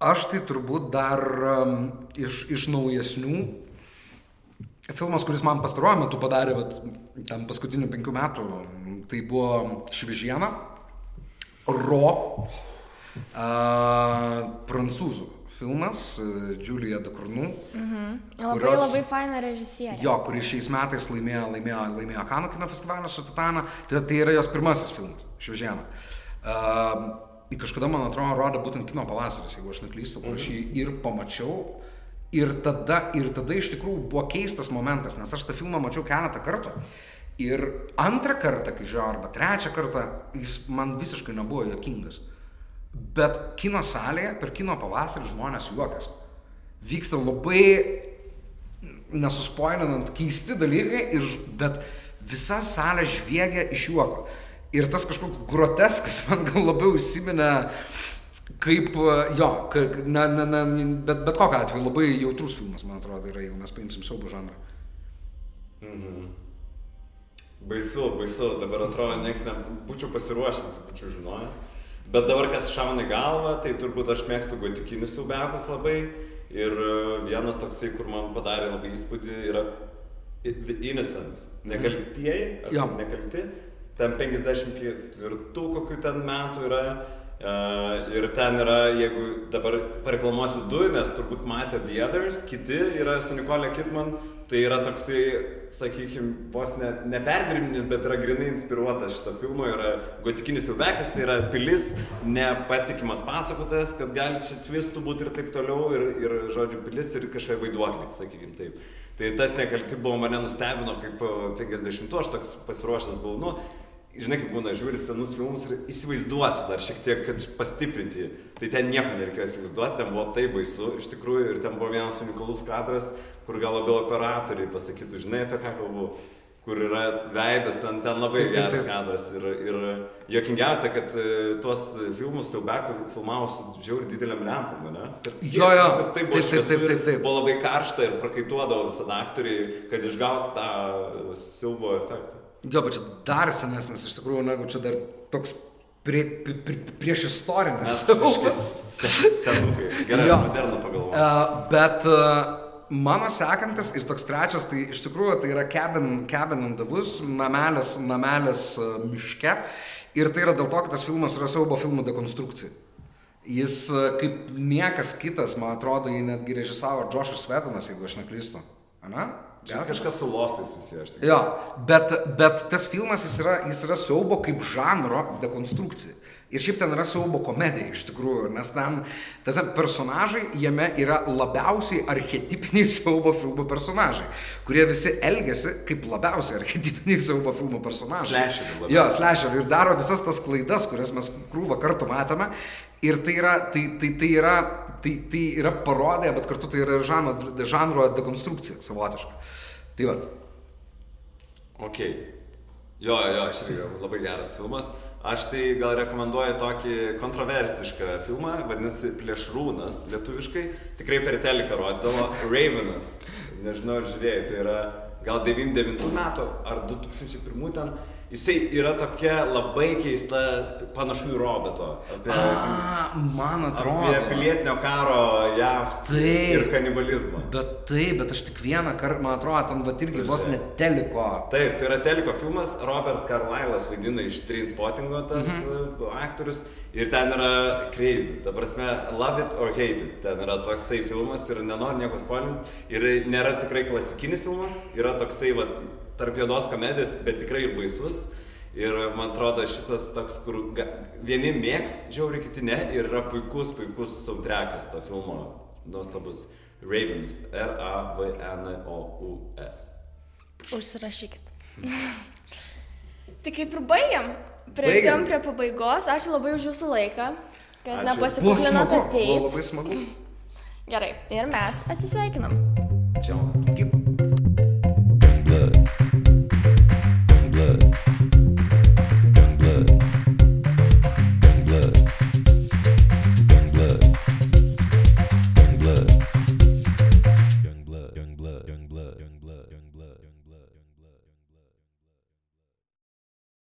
Aš tai turbūt dar um, iš, iš naujesnių. Filmas, kuris man pastaruoju metu padarė, bet ten paskutinių penkių metų, tai buvo Šviežiena, Ro, a, prancūzų filmas, a, Julia Ducournau. Labai Kurios- labai faina režisierė. Jo, kuris šiais metais laimėjo, laimėjo, laimėjo Kanų kino festivalio su Titana. Tai, tai yra jos pirmasis filmas, Šviežiena. Uh, kažkada, man atrodo, rodė būtent kino pavasaris, jeigu aš neklystu, kur aš jį ir pamačiau. Ir tada, ir tada iš tikrųjų buvo keistas momentas, nes aš tą filmą mačiau keletą kartų. Ir antrą kartą, kai žiūrėjau, arba trečią kartą, jis man visiškai nebuvo jokingas. Bet kino salėje, per kino pavasarį žmonės juokiasi. Vyksta labai, nesuspoilinant, keisti dalykai, ir, bet visa salė žviegia iš juoko. Ir tas kažkoks groteskas man gal labiau įsiminė kaip, jo, ka- na, na, na, bet, bet kokiu atveju labai jautrus filmas, man atrodo, yra, jeigu mes paimsim siaubo žanrą. Mhm. Baisu, baisu, dabar atrodo, nieks nebūčiau pasiruošęs, būčiau žinojęs. Bet dabar kas šauna galvą, tai turbūt aš mėgstu gotikinius siaubiakus labai. Ir e, vienas toksai, kur man padarė labai įspūdį, yra The Innocents. Nekaltieji, ar Jo. nekalti. Ten 54 kokių ten metų yra. Uh, ir ten yra, jeigu dabar pareklamuosiu du, nes turbūt matė The Others, kiti yra su Nikolė Kidman, tai yra toksai, sakykime, vos ne, neperdirbinis, bet yra grinai inspiruotas šito filmo, yra gotikinis ilbekas, tai yra pilis, nepatikimas pasakotojas, kad gali čia twistų būti ir taip toliau, ir, ir žodžiu, pilis ir kažkokie vaiduokliai, sakykime taip. Tai tas nekalti buvo mane nustebino, kaip e, 50, aš toks pasiruošęs buvau, nu, žinai, kaip būna, žiūri senus filmus ir įsivaizduosiu dar šiek tiek, kad pastiprinti. Tai ten nieko nereikėjo įsivaizduoti, ten buvo taip baisu, iš tikrųjų, ir ten buvo vienas unikalus kadras, kur gal labiau operatoriai pasakytų, žinai, apie ką kalbu, kur yra veidas, ten, ten labai Taip, taip, geras taip. kadras. Ir, ir jokingiausia, kad e, tuos filmus Siaubekų filmavo su žiauri dideliam lempom, ne? Kad Jo, jo. viskas taip buvo Taip, taip, taip, taip, taip. Buvo labai karšta ir prakaituodavo visada aktoriai, kad išgaus tą siaubo efektą. Jo, bet čia dar senesnis iš tikrųjų, negu čia dar toks prie, prie, prie, prieš istorinis. Senukai. Gerai, moderną pagalvoju. Uh, bet uh, mano sekantis ir toks trečias, tai iš tikrųjų tai yra Cabin, cabin in the Woods, namelis, namelis uh, miške. Ir tai yra dėl to, kad tas filmas yra siaubo filmų dekonstrukcija. Jis uh, kaip niekas kitas, man atrodo, jį netgi režisavo Džošas Vedonas, jeigu aš neklystu. Ana? Čia kažkas su lostai susiję, aš tik. Jo, bet, bet tas filmas jis yra, jis yra siaubo kaip žanro dekonstrukcija. Ir šiaip ten yra siaubo komedija iš tikrųjų, nes ten tas personažai jame yra labiausiai archetipiniai siaubo filmų personažai, kurie visi elgesi kaip labiausiai archetipiniai siaubo filmų personažai. Labiausiai. Jo, slasherių ir daro visas tas klaidas, kurias mes krūvą kartų matome. Ir tai yra, tai, tai, tai yra, tai, tai yra parodė, bet kartu tai yra žanro, žanro dekonstrukcija savotiška. Tai va. Ok. Jo, jo, aš irgi labai geras filmas. Aš tai gal rekomenduoju tokį kontroversišką filmą, vadinasi Plėšrūnas lietuviškai. Tikrai per teliką rodydavo Ravenas. Nežinau, ar žiūrėjai, tai yra gal 99 metų ar 2001 ten. Jisai yra tokia labai keista, panašu į roboto. Apie, A, man atrodo. Apie pilietinio karo JAV Taip. ir kanibalizmą. Bet taip, bet aš tik vieną kartą, man atrodo, ten va irgi vos net teliko. Taip, tai yra teliko filmas, Robert Carlyle'as vaidina iš Trainspottingo tas Mhm. mm aktorius ir ten yra crazy, ta prasme, love it or hate it, ten yra toksai filmas ir nenoriu nieko spoilinti ir nėra tikrai klasikinis filmas, yra toksai, vat, tarp juodos komedijos, bet tikrai ir baisus. Ir man atrodo šitas toks, kur ga, vieni mėgs, žiauri kiti ne, ir yra puikus, puikus soundtrackas to filmo, nuostabus. Ravens, R-A-V-N-O-U-S. Užsirašykit. tai kaip ir baigiam. Prieidam prie pabaigos. Ačiū labai už jūsų laiką, kad nepasikuklinot smagu, buvo ateiti. labai smagu. Gerai, ir mes atsisveikinam. Čia.